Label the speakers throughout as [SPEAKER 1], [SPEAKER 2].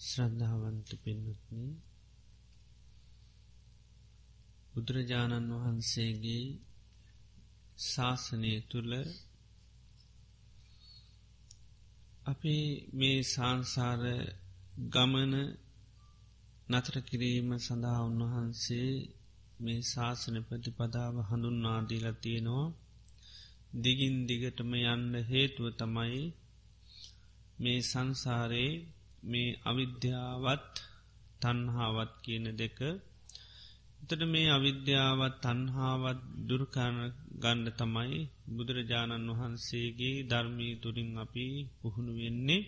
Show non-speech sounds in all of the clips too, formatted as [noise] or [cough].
[SPEAKER 1] ශ්‍රද්ධාවන්ත පින්නත්න බුදුරජාණන් වහන්සේගේ ශාසනය තුළ අපි මේ සංසාර ගමන නතර කිරීම සඳහා උන්වහන්සේ මේ ශාසන ප්‍රතිපදාව හඳුන්නාදීලා තියෙනවා. දිගින් දිගටම යන්න හේතුව තමයි මේ සංසාරයේ මේ අවිද්‍යාවත් තන්හාවත් කියන දෙක එතට මේ අවිද්‍යාවත් තන්හාවත් දුර්කාන ගණ්ඩ තමයි බුදුරජාණන් වහන්සේගේ ධර්මී තුරින් අපි පුහුණු වෙන්නේ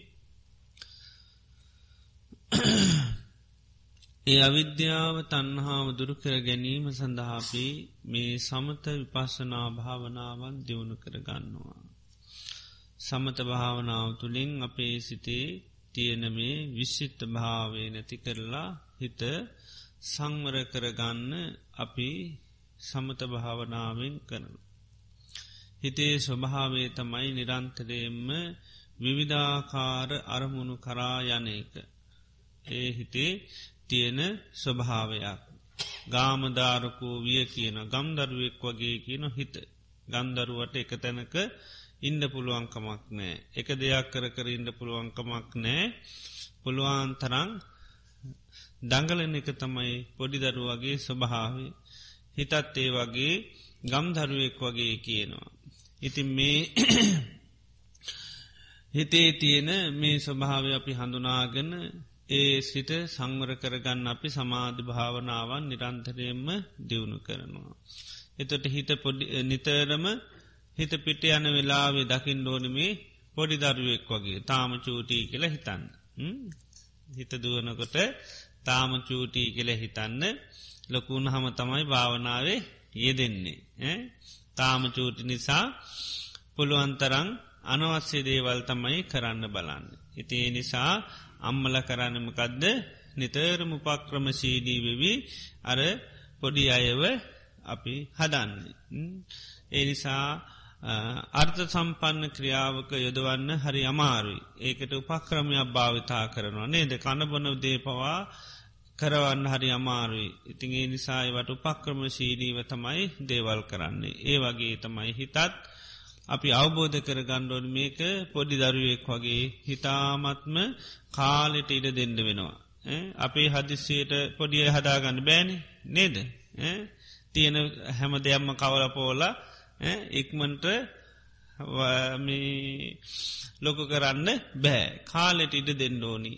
[SPEAKER 1] ඒ අවිද්‍යාව තන්හාාව දුරුකර ගැනීම සඳහාපි මේ සමත විපස්සනා භාවනාවන් දියුණු කරගන්නවා. සමත භාවනාව තුළින් අපේ සිතේ තියෙන මේ විශ්ෂිත්ත භාවය නැති කරලා හිත සංවර කරගන්න අපි සමත භාවනාවෙන් කරන. හිතේ ස්වභාවේ තමයි නිරන්තරයෙන්ම විවිධාකාර අරමුණු කරා යනක. ඒ හිතේ තියෙන ස්වභාවයක්. ගාමධාරකෝ විය කියන ගම්දරුවෙක් වගේ කියන හිත. ගන්දරුවට එක තැනක ඉන්ඩ පුළුවන්කමක් නෑ. එක දෙයක් කර කර ඉන්ඩ පුළුවන්කමක් නෑ. පුළුවන් තරං දංගලන එක තමයි පොඩි දරු වගේ ස්වභාවේ. හිතත් ඒ වගේ ගම්දරුවෙක් වගේ කියනවා. ඉතින් මේ [clears throat] හිතේ තියෙන මේ ස්වභාව අපි හඳුනාගෙන ඒ සිට සංවර කරගන්න අපි සමාධ භාවනාවන් නිරන්තරයෙන්ම දියුණු කරනවා. එතොට හිත නිතරම හිත පිට යන වෙලාවේ දකිින් ඩෝනමේ පොඩි දරුවෙක් වගේ තාම චූටී කියල හිතන්න. හිත දුවනකොට තාම චූටී කියල හිතන්න ලොකුණ හම තමයි භාවනාවේ යෙදෙන්නේ. තාම චූටි නිසා පුළුවන්තරං අනවස්්‍ය දේවල් තමයි කරන්න බලන්න. ඉතිේ නිසා අම්මල කරන්නමකදද නිතරම උපක්‍රමශීලී වෙවී අර පොඩි අයව අපි හදන්නේ. ඒ නිසා අර්ථ සම්පන්න ක්‍රියාවක යොදවන්න හරි අමාරුයි. ඒකට උපක්‍රමයක් භාවිතා කරනවා නේද කණබොන දේපවා කරවන්න හරි අමාරුයි. ඉතින් ඒ නිසායිවට උපක්‍රම ශීලීව තමයි දේවල් කරන්නේ. ඒ වගේ තමයි හිතත් අපි අවබෝධ කර ගණ්ඩෝන් මේක පොඩි දරුවෙක් වගේ හිතාමත්ම කාලෙට ඉඩ දෙන්න වෙනවා. අපේ හදිස්සයට පොඩිය හදාගන්න බෑනි නේද. තියෙන හැම දෙයක්ම කවල පෝලා ඉක්මන්ට ලොක කරන්න බෑ කාලෙට ඉඩ දෙන්න ඕනි.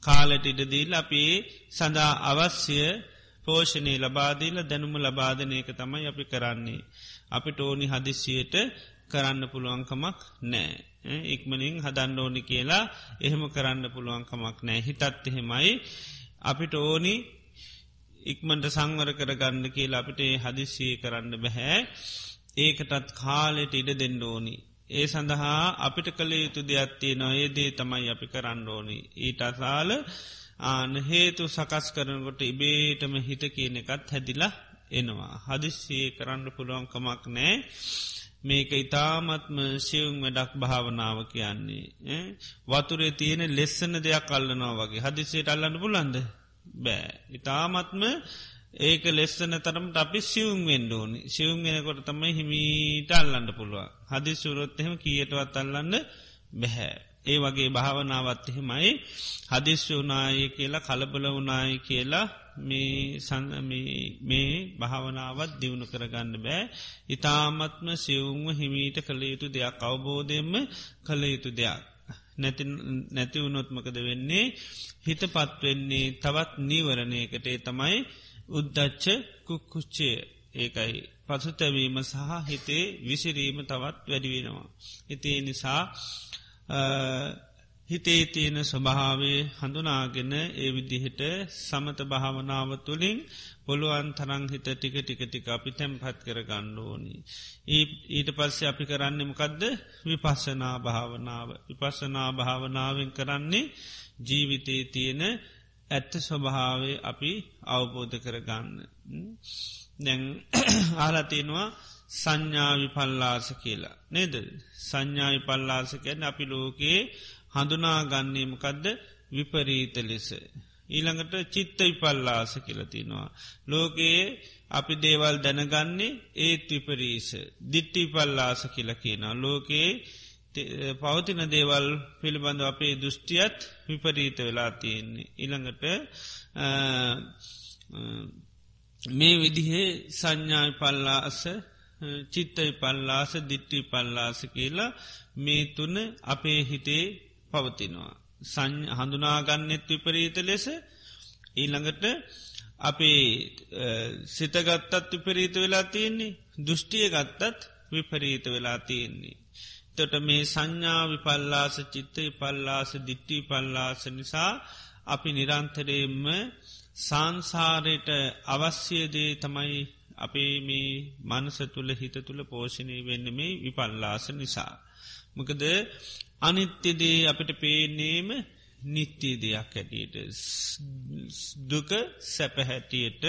[SPEAKER 1] කාලෙට ඉඩ දීල් අපි සඳහා අවශ්‍ය පෝෂණය ලබාදීල දැනුම ලබාධනයක තමයි අපි කරන්නේ. අපි ටෝනි හදිස්සියට කරන්න පුළුවන්කමක් නෑ. ඉක්මනින් හදන්න ඕනි කියලා එහෙම කරන්න පුළුවන්කමක් නෑ හිතත් එහෙමයි අපිට ඕනි ඉක්මට සංවර කරගන්න කියලා අපිට හදිස්සිය කරන්න බැහැ ඒකටත් කාලෙට ඉඩ දෙන්න ඕනි. ඒ සඳහා අපිට කළ යුතු දෙයක්ත්තිය නොඒදේ තමයි අපි කරන්න ඕනි. ඊට අසාල ආන හේතු සකස් කරනකොට ඉබේටම හිත කියන එකත් හැදිලා එනවා. හදිස්සේ කරන්න පුළුවන්කමක් නෑ. මේක ඉතාමත්ම සියුම් වැඩක් භාවනාව කියන්නේ. වතුරේ තියෙන ලෙස්සන දෙයක් අල්ලනවා වගේ හදිසේට අල්ලන්න පුලන්ද බෑ. ඉතාමත්ම ඒක ලෙස්සන තරමට අපි සියුම් වෙන්ඩෝනි සියුම් වෙනකොට තමයි හිමීට අල්ලන්න පුළුව. හදි සුරොත්හෙම කියටවත් අල්ලන්න බැහැ. ඒ වගේ භාවනාවත් එහෙමයි හදිස්්‍ය වනාය කියලා කලබල වනායි කියලා මේ භාවනාවත් දියුණු කරගන්න බෑ ඉතාමත්ම සිවුම්ම හිමීට කළ යුතු දෙයක් අවබෝධයෙන්ම කළ යුතු දෙයක්. නැති වුණොත්මකද වෙන්නේ හිත පත්වෙන්නේ තවත් නීවරණයකටේ තමයි උද්දච්ච කුක්කුච්චේ ඒකයි පසුතැවීම සහ හිතේ විසිරීම තවත් වැඩිවෙනවා. හිතේ නිසා හිතේ තියෙන ස්වභාවේ හඳුනාගෙන ඒ විදිහට සමත භාවනාව තුළින් පොළුවන් තරං හිත ටික ටික ටික අපි තැම්පත් කර ගණ්ඩෝනි. ඊට පස්සේ අපි කරන්නමකදද විපස්සනා භාවනාව. විපස්සනා භාවනාවෙන් කරන්නේ ජීවිතයේ තියෙන ඇත්ත ස්වභාවේ අපි අවබෝධ කරගන්න. දැන් [clears throat] ආලතියෙනවා සංඥාවි පල්ලාස කියලා. නේද සංඥාවි පල්ලාස කියැන අපි ලෝකයේ හඳුනා ගන්නේමකදද විපරීත ලෙස. ඊළඟට චිත්ත විපල්ලාස කියලතිනවා. ලෝකයේ අපි දේවල් දැනගන්නේ ඒත් විපරීස. දිට්ටි පල්ලාස කියල කියන. ලෝකයේ පවතින දේවල් පිළිබඳ අපේ දෘෂ්ටියත් විපරීත වෙලා තියෙන්නේ. ඉළඟට මේ විදිහේ සංඥායි පල්ලාස චිත්තයි පල්ලාස දිට්ටි පල්ලාස කියලා මේ තුන අපේ හිතේ පවතිනවා. සං හඳුනාගන්නෙත් විපරීත ලෙස ඊළඟට අපේ සිතගත්තත් විපරීත වෙලා තියෙන්නේ දෘෂ්ටිය ගත්තත් විපරීත වෙලා තියෙන්නේ. තොට මේ සංඥා විපල්ලාස චිත්තය පල්ලාස දිට්ටි පල්ලාස නිසා අපි නිරන්තරයෙන්ම සංසාරයට අවශ්‍යදේ තමයි අපේ මේ මනස තුළ හිත තුළ පෝෂණය වෙන්න මේ විපල්ලාස නිසා. මොකද අනිත්‍යදේ අපිට පේනේම නිත්‍යී දෙයක් හැටියට දුක සැපහැටියට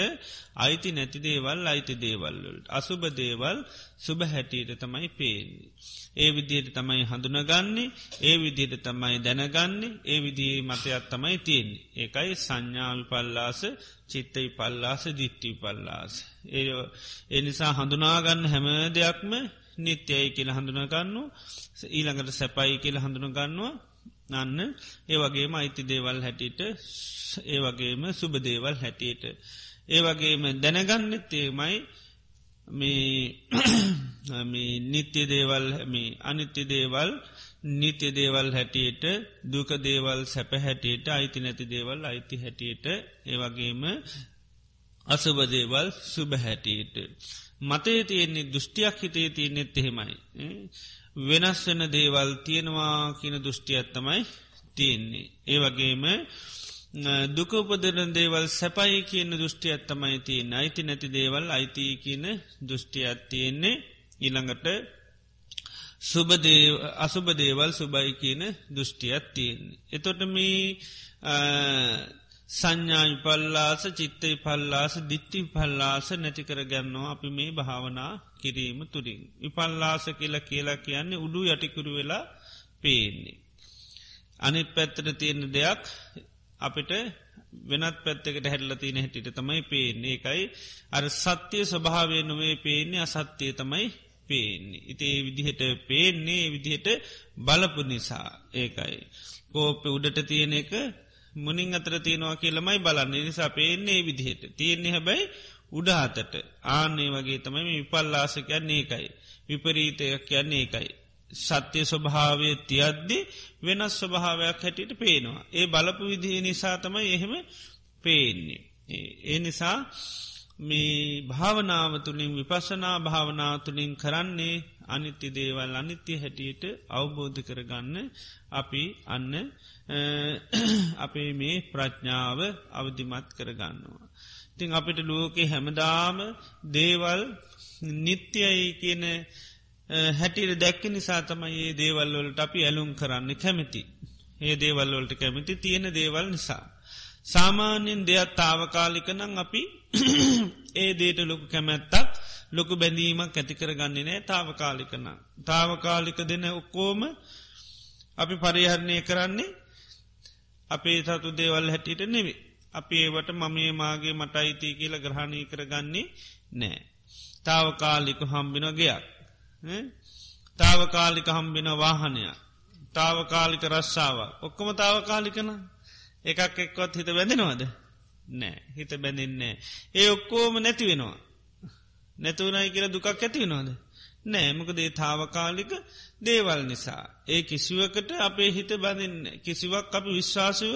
[SPEAKER 1] අයිති නැති දේවල් අයිති දේවල්වලට අසුභ දේවල් සුභ හැටියට තමයි පේන්නේ. ඒ විදියට තමයි හඳුනගන්නේ ඒ විදියට තමයි දැනගන්නේ ඒ විදිී මතයක් තමයි තියෙන්නේ. ඒකයි සංඥාවි පල්ලාස චිත්තයි පල්ලාස දිට්ටි පල්ලාස. ඒ එනිසා හඳුනාගන්න හැම දෙයක්ම නිත්‍යයි කියල හඳුනගන්න ඊළඟට සැපයි කියල හඳුනගන්නවා නන්න ඒ වගේම අයිති දේවල් හැටියට ඒ වගේම සුබ දේවල් හැටියට. ඒ වගේම දැනගන්නෙත් ඒමයි මේ [coughs] නිත්‍ය දේවල් මේ අනිත්‍ය දේවල් නිත්‍ය දේවල් හැටියට දුක දේවල් සැප හැටියට අයිති නැති දේවල් අයිති හැටියට ඒවගේම අසුබ දේවල් සුබ හැටියට. මතේ තියෙන්නේ දෘෂ්ටියක් හිතේ තියනෙත් එහෙමයි. වෙනස් වෙන දේවල් තියෙනවා කියන දෘෂ්ටියත්තමයි තියෙන්නේ. ඒ වගේම දුකපදරන දේවල් සැපයි කියන දෘෂ්ටියත්තමයි තියෙන් අයිති නැති දේවල් අයිති කියන දෘෂ්ටියත් තියෙන්නේ ඉළඟට අසුබ දේවල් සුබයි කියන දෘෂ්ටියත් තියෙන්නේ. එතොට මේ සංඥායි පල්ලාස චිත්තයි පල්ලාස දිට්ටි පල්ලාස නැතිකර ගැන්නවා අපි මේ භාවනා කිරීම තුරින්. විපල්ලාස කියලා කියලා කියන්නේ උඩු යටිකුරු වෙලා පේන්නේ. අනිත් පැත්තට තියෙන දෙයක් අපිට වෙනත් පැත්තකට හැල්ල තියන හැටිට තමයි පේන්නේ එකයි අර සත්‍යය ස්වභාවය නොවේ පේන්නේ අසත්‍යය තමයි පේන්නේ. ඉතිේ විදිහට පේන්නේ විදිහට බලපු නිසා ඒකයි. කෝප උඩට තියෙන එක මුනින් අතර තියෙනවා කියලමයි බලන්න නිසා පේන්නේ විදිහට තියෙන්නේ හැබැයි උඩාතට ආනේ වගේ තමයි විපල්ලාස කියන්නේ එකයි. විපරීතයක් කියන්නේ එකයි. සත්‍යය ස්වභාවය තියද්දි වෙනස් ස්වභාවයක් හැටියට පේනවා. ඒ බලපු විදිහ නිසා තමයි එහෙම පේන්නේ. ඒ නිසා මේ භාවනාව තුළින් විපසනා භාවනාව තුළින් කරන්නේ අනිත්‍ය දේවල් අනිත්‍ය හැටියට අවබෝධ කරගන්න අපි අන්න අපේ මේ ප්‍රඥාව අවධිමත් කරගන්නවා. තිං අපිට ලෝකෙ හැමදාම දේවල් නිත්‍යයි කියන හැටිට දැක්ක නිසා තමයි ඒ දේවල්වලට අපි ඇලුම් කරන්න කැමති. ඒ දේවල්වලට කැමති තියෙන දේවල් නිසා. සාමාන්‍යෙන් දෙයක් තාවකාලිකනං අපි [coughs] ඒ දේට ලොකු කැමැත්තක් ලොකු බැඳීමක් ඇතිකර ගන්නේ නෑ තාවකාලිකන. තාවකාලික දෙන ඔක්කෝම අපි පරිහරණය කරන්නේ අපේ සතු දේවල් හැටියට නෙවේ. අපි ඒවට මමේ මාගේ මට අයිති කියල ග්‍රහණය කරගන්නේ නෑ. තාවකාලික හම්බින ගයක්. තාවකාලික හම්බින වාහනයක්. තාවකාලික රස්සාාව. ඔක්කොම තාවකාලිකන එකක් එක්කොත් හිත බැඳෙනවාද. නෑ හිත බැඳින්නේ. ඒ ඔක්කෝම නැති වෙනවා. නැතුවනයි කියල දුකක් ඇති වෙනවාද. නෑමකදේ තාවකාලික දේවල් නිසා. ඒ කිසිවකට අපේ හිත බඳන්න කිසිවක් අපි විශ්වාසව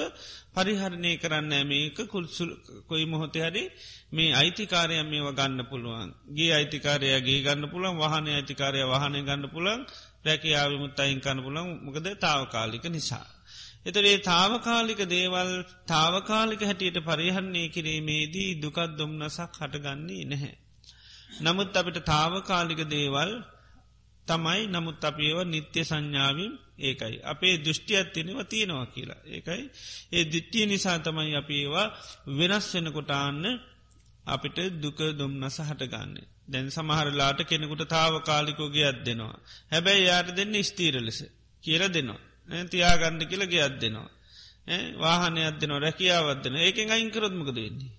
[SPEAKER 1] පරිහරණය කරන්න මේක කුල්සුල් කොයි මොහොතේ හරි මේ අයිතිකාරයම් මේව ගන්න පුළුවන් ගේ අයිතිකාරයගේ ගන්න පුළන් වහන අයිතිකාරය වහනය ගන්න පුළන් රැකයාවිමුත් අයින් කන්න පුළන් මොකද තාවකාලික නිසා. එතරේ තාවකාලික දේවල් තාවකාලික හැටියට පරිහරණය කිරීමේදී දුකත් දුම්නසක් හටගන්නේ නැහැ. නමුත් අපිට තාවකාලික දේවල් තමයි නමුත් අපේව නිත්‍ය සංඥාවීම් ඒකයි. අපේ දෘෂ්ටියත් තියෙනව තියෙනවා කියලා. ඒකයි. ඒ දිට්ටිය නිසා තමයි අප ඒවා වෙනස් වෙනකොටාන්න අපිට දුක දුම්නස හටගන්න. දැන් සමහරලාට කෙනෙකුට තාවකාලිකෝගේ අත් දෙනවා. හැබැයි යාට දෙන්න ස්තීර ලෙස කියල දෙනවා. තියාගණ්ඩ කියලගේ අත් දෙනවා. වාහනය අදදින රැකියාවදන ඒකෙන් අයිංකරොත්මකද වෙන්නේ.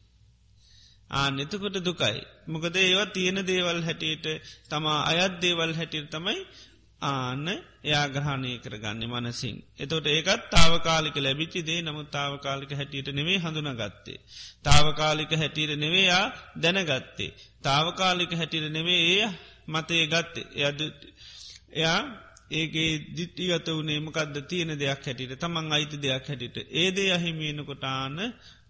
[SPEAKER 1] ආනෙතකොට දුකයි. මොකද ඒවා තියෙන දේවල් හැටියට තමා අයත් දේවල් හැටියට තමයි ආන්න එයා ග්‍රහණය කරගන්න මනසින්. එතොට ඒකත් තාවකාලික ලැබිචි දේ නමුත් තාවකාලික හැටියට නෙවේ හඳුනගත්තේ. තාවකාලික හැටියට නෙවේයා දැනගත්තේ. තාවකාලික හැටියට නෙවේ ඒ මතය ගත්තේ එයද එයා ඒගේ දිට්ටිගත වනේ මකක්ද තියෙන දෙයක් හැටියට තමන් අයිති දෙයක් හැටියට ඒදේ අහිමියෙනකොටාන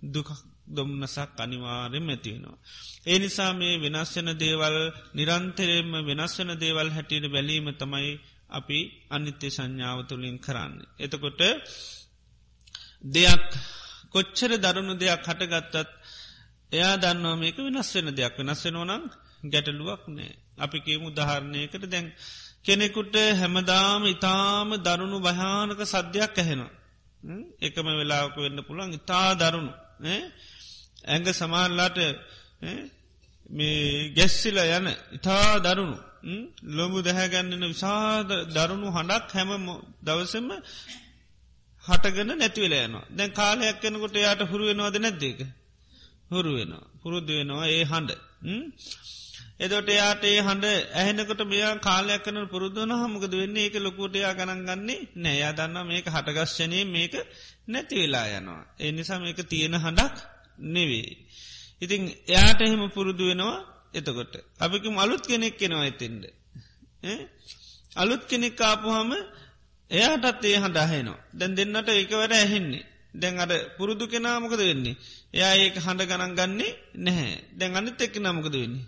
[SPEAKER 1] දුකක් දොම්නසක් අනිවාරෙන් ඇතිවෙනවා. ඒ නිසා මේ වෙනස්වන දේවල් නිරන්තරයෙන්ම වෙනස්වන දේවල් හැටියට බැලීම තමයි අපි අනිත්‍ය සංඥාව තුළින් කරන්න. එතකොට දෙයක් කොච්චර දරුණු දෙයක් හටගත්තත් එයා දන්නවා මේක වෙනස් වෙන දෙයක් වෙනස් වෙනෝනම් ගැටලුවක් නෑ. අපි කියමු දහරණයකට දැන් කෙනෙකුට හැමදාම ඉතාම දරුණු භයානක සද්‍යයක් ඇහෙනවා. එකම වෙලාවක වෙන්න පුළන් ඉතා දරුණු. ඇඟ සමාල්ලාට මේ ගැස්සිල යන ඉතා දරුණු ලොබු දැහැගන්නන විසාද දරුණු හඬක් හැම දවසම හටගෙන නැතිවල යනවා. දැන් කාලයක් කෙනකොට යායට හුරුවෙනවාද නැද්දේක හුරුවෙනවා පුරුදු වෙනවා ඒ හඬ එදොට යාට ඒ හඬ ඇහෙනකට මෙයා කාලයක් කන පුරුදුන හමකද වෙන්නේ? ඒක ලොකුටයා ගණන් ගන්නේ නෑයා දන්න මේක හටගශ්ෂනය මේක නැතිවෙලා යනවා. ඒ නිසා මේක තියෙන හඬක් නෙවේ ඉතිං එයාට එහෙම පුරුදු වෙනවා එතකොට. අපිකම අලුත් කෙනෙක් කෙනවා ඇතින්ට. අලුත් කෙනෙක් කාපුහම එයාටත් ඒ හඬහෙනවා. දැන් දෙන්නට ඒකවර ඇහෙන්නේ. දැන් අට පුරුදු කෙනාමකද වෙන්නේ. එයා ඒක හඬ ගණන් ගන්නේ නැහැ. දැන් අනිත් එක්ක නමකද වෙන්නේ.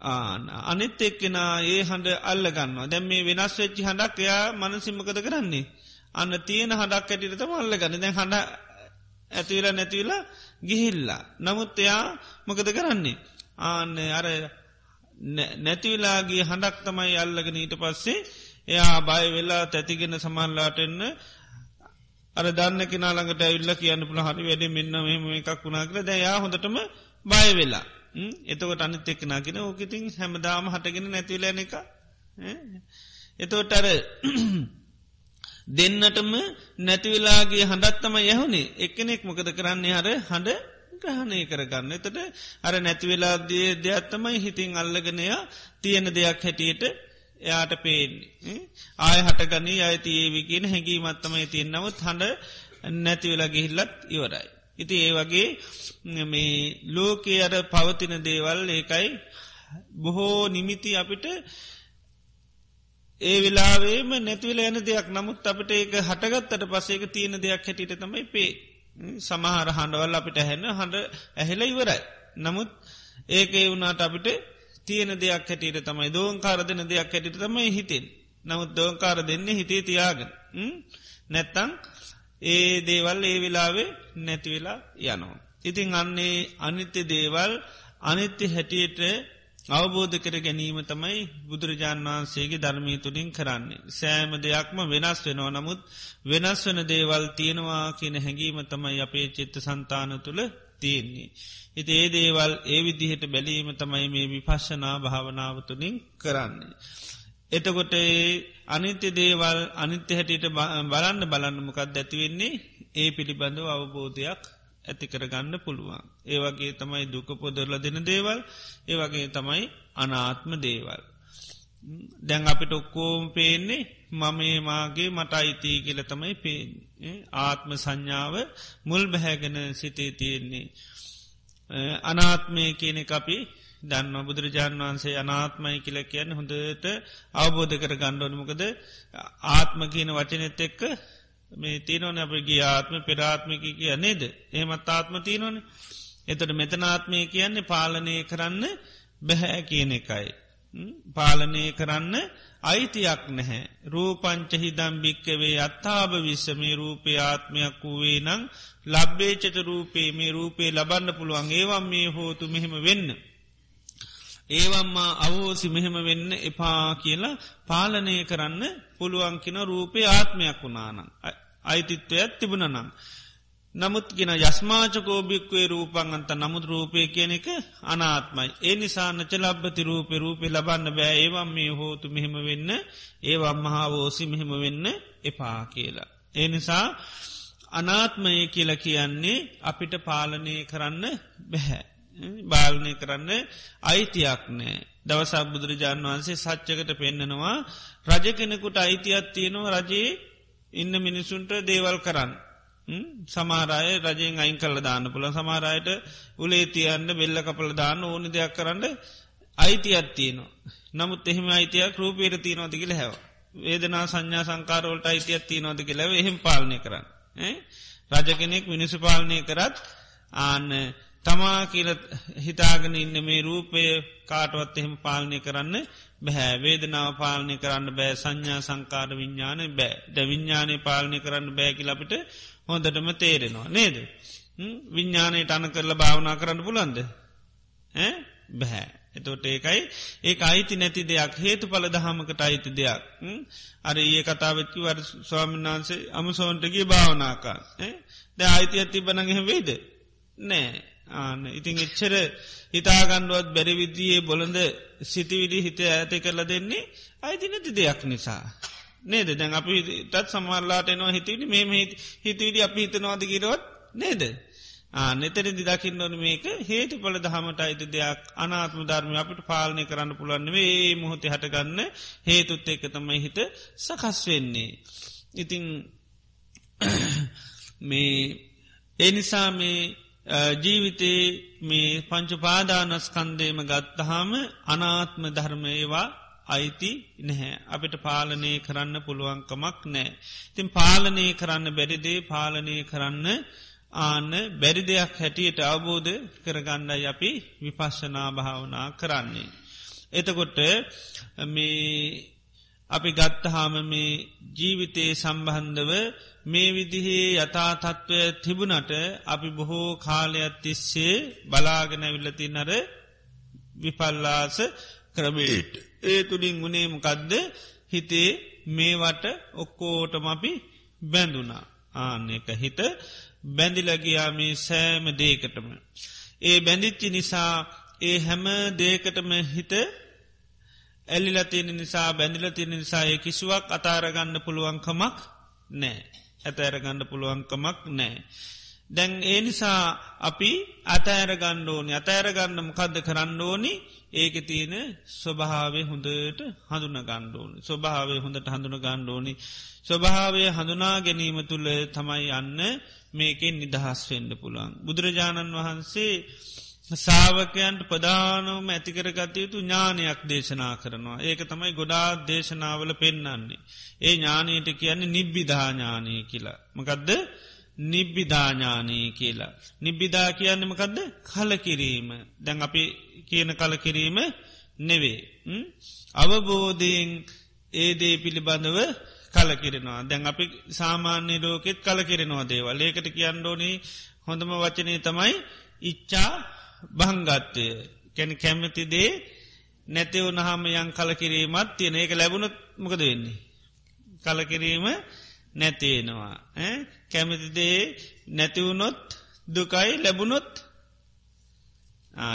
[SPEAKER 1] ආන අනිත් එක්කෙනා ඒ හඬ අල්ල ගන්නවා දැන් මේ වෙනස් වෙච්චි හඬක් එයා මනසිම්මකද කරන්නේ. අන්න තියෙන හඬක් ඇටිට තම අල්ල ගන්න දැන් හඬ ඇතිවෙලා නැතිවෙලා ගිහිල්ලා. නමුත් එයා මොකද කරන්නේ. ආන්න අර නැතිවෙලාගේ හඬක් තමයි අල්ලගෙන ඊට පස්සේ එයා බය වෙලා තැතිගෙන සමහල්ලාටෙන්න අර දන්න කෙනාළඟට ඇවිල්ල කියන්න පුළ හරි වැඩ මෙන්න මෙම එකක් වුණා කර දැයා හොඳටම බය වෙලා. එතකොට අනිත් එක්කනා කියෙන ඕකඉතින් හැමදාම හටගෙන නැතිවලන එක එතෝට අර දෙන්නටම නැතිවෙලාගේ හඬත්තම යහුණේ එකනෙක් මොකද කරන්නේ? හර හඬ ග්‍රහණය කරගන්න. එතට අර නැතිවෙලාදේ දෙයක්ත්තමයි හිතින් අල්ලගෙනයා තියෙන දෙයක් හැටියට එයාට පේන්නේ. ආය හටගනී අයිතිඒවිගෙන හැඟීමත්තමයි තියෙන් නමුත් හඬ නැතිවෙලා ගිහිල්ලත් ඉවරයි. ඉති ඒ වගේ මේ ලෝකයේ අර පවතින දේවල් ඒකයි බොහෝ නිමිති අපිට ඒ වෙලාවේම නැතිවල යන දෙයක් නමුත් අපට ඒක හටගත්තට පසේක තියෙන දෙයක් හැටියට තමයි පේ සමහර හඬවල් අපිට හැන්න හඬ ඇහෙල ඉවරයි. නමුත් ඒක ඒ වුණට අපිට තියෙන දෙයක් හැටියට තමයි දෝංකාර දෙන දෙයක් හැටිට තමයි හිතෙන්. නමුත් දෝංකාර දෙන්න හිතේ තියාගෙන. නැත්තං ඒ දේවල් ඒ වෙලාවේ නැතිවෙලා යනවා. ඉතිං අන්නේ අනිත්‍ය දේවල් අනිත්‍ය හැටියට අවබෝධ කර ගැනීම තමයි බුදුරජාණන් වහන්සේගේ ධර්මී තුළින් කරන්නේ. සෑම දෙයක්ම වෙනස් වෙනවා නමුත් වෙනස් වන දේවල් තියෙනවා කියන හැඟීම තමයි අපේ චිත්ත සන්තාන තුළ තියෙන්නේ. හිති ඒ දේවල් ඒ විදිහට බැලීම තමයි මේ විපශ්ෂනා භාවනාව තුළින් කරන්නේ. එතකොට අනිත්‍ය දේවල් අනිත්‍ය හැටියට බලන්න බලන්නමකක් ඇතිවෙන්නේ ඒ පිළිබඳව අවබෝධයක් ඇති කරගන්න පුළුවන්. ඒවගේ තමයි දුක පොදරල දෙන දේවල් ඒවගේ තමයි අනාත්ම දේවල්. දැන් අපිට ඔක්කෝම් පේන්නේ මමේ මාගේ මට අයිතිී කියල තමයි පේෙන්. ආත්ම සංඥාව මුල් බැහැගෙන සිතේ තියෙන්නේ. අනාත්මය කියන අපි දන්න බුදුරජාණන් වහන්සේ අනාත්මයි කියල කියන්න හොඳට අවබෝධ කර ගණ්ඩෝනමකද ආත්ම කියන වචනෙත් එක්ක මේ තියනවන අපගේ ආත්ම පෙරාත්මික කිය නේද ඒමත් ආත්ම තියනොන එතට මෙතනාත්මය කියන්නේ පාලනය කරන්න බැහැ කියන එකයි. පාලනය කරන්න අයිතියක් නැහැ. රූපංචහිදම් භික්කවේ අත්තාභ විශ්සමේ රූපේ ආත්මයක් වූවේ නං ලබ්බේචත රූපේ මේ රූපේ ලබන්න පුළුවන් ඒවම් මේ හෝතු මෙහෙම වෙන්න. ඒවම්මා අවෝසි මෙහෙම වෙන්න එපා කියලා පාලනය කරන්න පුළුවන්කින රූපය ආත්මයක් වුණානං. අයිතිත්වයක් තිබුණනම්. නමුත් ගෙන යස්මාචකෝභික්වේ රූපන් අන්ත නමුත් රූපය කියන එක අනාත්මයි. ඒ නිසාන්නච ලබ්බති රූපය රූපය ලබන්න බෑ ඒවම් මේ හෝතු මෙහෙම වෙන්න ඒවම් මහාවෝසි මෙහෙම වෙන්න එපා කියලා. ඒ නිසා අනාත්මය කියල කියන්නේ අපිට පාලනය කරන්න බැහැ. බාලනය කරන්න අයිතියක් නෑ. දවසක් බුදුරජාණන් වහන්සේ සච්චකට පෙන්න්නනවා රජ කෙනෙකුට අයිතියක් තියෙනවා රජයේ ඉන්න මිනිසුන්ට දේවල් කරන්න. සමාරය රජයෙන් අයින් කල්ල දාන්න පුළ සමාරයට උලේ තියන්න බෙල්ල කපල දාන්න ඕනි දෙයක් කරන්න අයිතියක් තියනවා. නමුත් එහෙම අයිතියක් රූපේර තියනොතිකිල හැව. වේදනා සංඥා සංකාරවලට අයිතියක් තියනොතික ලැව එහෙම පාලනය කරන්න. රජ කෙනෙක් මිනිසු පාලනය කරත් ආන්න තමා කියල හිතාගෙන ඉන්න මේ රූපය කාටවත් එහෙම පාලනය කරන්න බැහැ වේදනාව පාලනය කරන්න බෑ. සංඥා සංකාර විඤ්ඥාන බෑ. ද විඤ්ඥානය පාලනය කරන්න බෑකි අපිට හොඳටම තේරෙනවා නේද? විඤ්ඥානයට අන කරලා භාවනා කරන්න පුලන්ද බැහැ එතොට ඒකයි ඒ අයිති නැති දෙයක් හේතු පල දහමකට අයිති දෙයක්. අර ඒ කතාවච්චි වර ස්වාමින්නාන්සේ අමසෝන්ටගේ භාවනාකා ද අයිති ඇති බනගෙහ වේද නෑ. ආන ඉතින් එච්චර හිතාගණ්ඩුවත් බැරිවිදියේ බොළඳ සිතිවිදි හිත ඇති කරල දෙන්නේ අයිති නැති දෙයක් නිසා. නේද දැන් අපි තත් සමල්ලාට එනවා හිතවිලි මේ හිතවිලි අපි හිතනවාද කිරවත් නේද. නෙතරිදි දකින්න ඕන මේක හේතු පල දහමට අයිති දෙයක් අනාත්ම ධර්මය අපිට පාලනය කරන්න පුළන්න වේ මොහොතේ හටගන්න හේතුත් එක තමයි හිත සකස් වෙන්නේ. ඉතිං මේ එනිසා මේ ජීවිතේ මේ පංචුපාදානස්කන්දේම ගත්තහාම අනාත්ම ධර්මයවා අයිති නැහැ. අපිට පාලනය කරන්න පුළුවන්කමක් නෑ. තින් පාලනය කරන්න බැරිදේ පාලනය කරන්න ආන්න බැරි දෙයක් හැටියට අවබෝධ කරගන්නයි අපි විපශ්ශනා භාවනා කරන්නේ. එතකොට මේ අපි ගත්තහාම මේ ජීවිතයේ සම්බන්ධව මේ විදිහේ යථා තත්ත්වය තිබුණට අපි බොහෝ කාලයක් තිස්සේ බලාගෙන විල්ලති නර විපල්ලාස ක්‍රමේට. ඒ තුළින් ගුණේමකදද හිතේ මේවට ඔක්කෝටම අපි බැඳුනා ආන්න එක හිත බැඳිලගියාමේ සෑම දේකටම. ඒ බැඳිච්චි නිසා ඒ හැම දේකටම හිත ඇල්ලිල තියෙන නිසා බැඳිල තියෙන නිසා ඒ කිසිුවක් අතාරගන්න පුළුවන්කමක් නෑ. ඇතඇරගන්න පුළුවන්කමක් නෑ. දැන් ඒ නිසා අපි අතෑර ගණ්ඩෝනි අතෑර ගන්නම කදද කරන්න ඕනි ඒක තියෙන ස්වභාවය හොඳට හඳුන ගණ්ඩෝනි ස්වභාවය හොඳට හඳුන ගණ්ඩෝනි ස්වභාවය හඳුනා ගැනීම තුළ තමයි යන්න මේකෙන් නිදහස් වෙන්ඩ පුළුවන්. බුදුරජාණන් වහන්සේ සාාවකයන්ට ප්‍රධානවම ඇතිකරගත යුතු ඥානයක් දේශනා කරනවා. ඒක තමයි ගොඩා දේශනාවල පෙන්නන්නේ. ඒ ඥානයට කියන්නේ නිබ්බිධාඥානය කියලා. මකදද නිබ්බිධාඥානී කියලා. නිබ්බිධා කියන්නමකදද කලකිරීම දැන් අපි කියන කලකිරීම නෙවේ. අවබෝධයෙන් ඒදේ පිළිබඳව කලකිරෙනවා දැන් අපි සාමාන්‍ය ලෝකෙත් කලකිරෙනවා දේවල් ඒකට කියන්නඩෝනී හොඳම වචනය තමයි ඉච්චා බංගත්වය කැන කැමතිදේ නැතිව නහම යන් කලකිරීමත් තියෙන ඒක ලැබුණත් මොකද වෙන්නේ. කලකිරීම නැතිවෙනවා. කැමතිදේ නැතිවුණොත් දුකයි ලැබුණොත්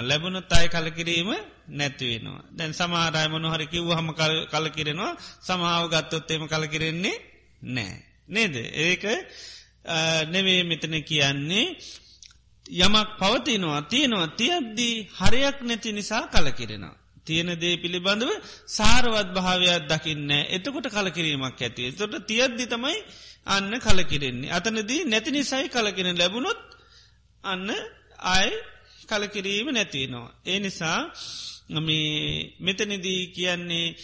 [SPEAKER 1] ලැබුණොත් අයි කලකිරීම නැතිවෙනවා. දැන් සමාරය මනොහරි කිව් හම කලකිරෙනවා සමාව ගත්තොත්තේම කලකිරෙන්නේ නෑ. නේද ඒක නෙවේ මෙතන කියන්නේ යමක් පවතිනවා තියෙනවා තියද්දී හරයක් නැති නිසා කලකිරෙනවා. තියෙන දේ පිළිබඳව සාරවත් භාවයක් දකින්න එතකොට කලකිරීමක් ඇති. තොට තියද්දි තමයි අන්න කලකිරෙන්නේ. අතනදී නැති නිසයි කලකිරෙන ලැබුණොත් අන්න අය කලකිරීම නැතිනවා. ඒ නිසා මෙතනදී කියන්නේ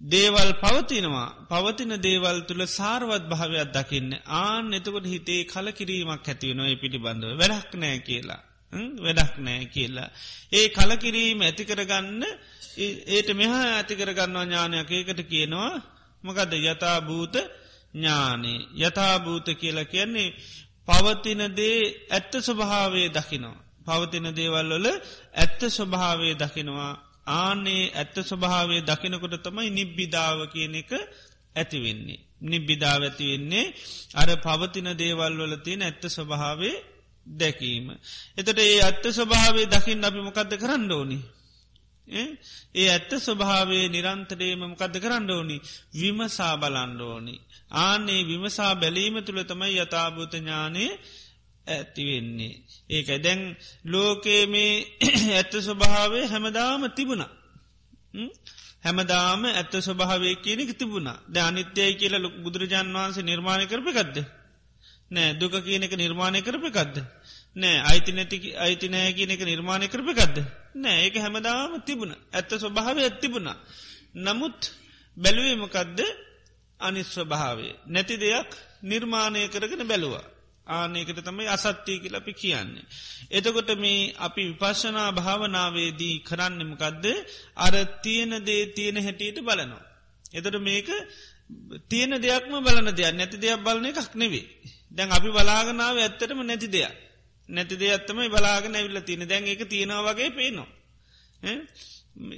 [SPEAKER 1] දේවල් පවතිනවා. පවතින දේවල් තුළ සාර්වත් භාවයක් දකින්න ආන එතකොට හිතේ කලකිරීමක් ඇතිවෙනවා පිළිබඳව. වැඩක් නෑ කියලා. වැඩක් නෑ කියලා. ඒ කලකිරීම ඇතිකරගන්න ඒට මෙහා ඇතිකරගන්නවා ඥානයක්. ඒකට කියනවා මකද යථභූත ඥානේ. යථභූත කියලා කියන්නේ පවතිනදේ ඇත්ත ස්වභාවේ දකිනවා. පවතින දේවල් වල ඇත්ත ස්වභාවේ දකිනවා. ආනේ ඇත්ත ස්වභාවය දකිනකොට තමයි නිබ්බිධාව කියන එක ඇතිවෙන්නේ. නිබ්බිධාව ඇතිවෙන්නේ අර පවතින දේවල් වල තියෙන ඇත්ත ස්වභාවේ දැකීම. එතට ඒ අත්ත ස්වභාවේ දකිින් අපි මොකක්ද කරන්න ඕනි. ඒ ඇත්ත ස්වභාවේ නිරන්තරේමම කද කරන්න ඕනි විමසා බලන්න ඕනි. ආනේ විමසා බැලීම තුළ තමයි යථභූත ඥානය ඇතිවෙන්නේ. ඒකයි දැන් ලෝකයේ මේ [clears throat] ඇත්ත ස්වභාවේ හැමදාම තිබුණ. හැමදාම ඇත්ත ස්වභාවය කියනෙක තිබුණා ද අනිත්‍යයි කියල ලොක් බුදුරජාන් වහන්සේ නිර්මාණය කරපකක්ද. නෑ දුක කියන එක නිර්මාණය කරපකක්ද. නෑ අයිති නැති අයිති නෑ කියන එක නිර්මාණය කරපකක්ද. නෑ ඒක හැමදාම තිබුණ ඇත්ත ස්වභාවය ඇත්තිබුණා. නමුත් බැලුවමකදද අනිස්වභාවේ. නැති දෙයක් නිර්මාණය කරගෙන බැලුවා. ආනයකට තමයි අසත්‍යය කියල අපි කියන්නේ. එතකොට මේ අපි විපශනා භාවනාවේදී කරන්නමකක්ද අර තියෙන දේ තියෙන හැටියට බලනවා. එතට මේක තියෙන දෙයක්ම බලන දෙයක් නැති දෙයක් බලන එකක් නෙවේ. දැන් අපි බලාගනාව ඇත්තටම නැති දෙයක්. නැති දෙයක්ත්තමයි බලාගෙන ඇවිල්ල තියෙන දැන් එක තියෙනවා වගේ පේනවා.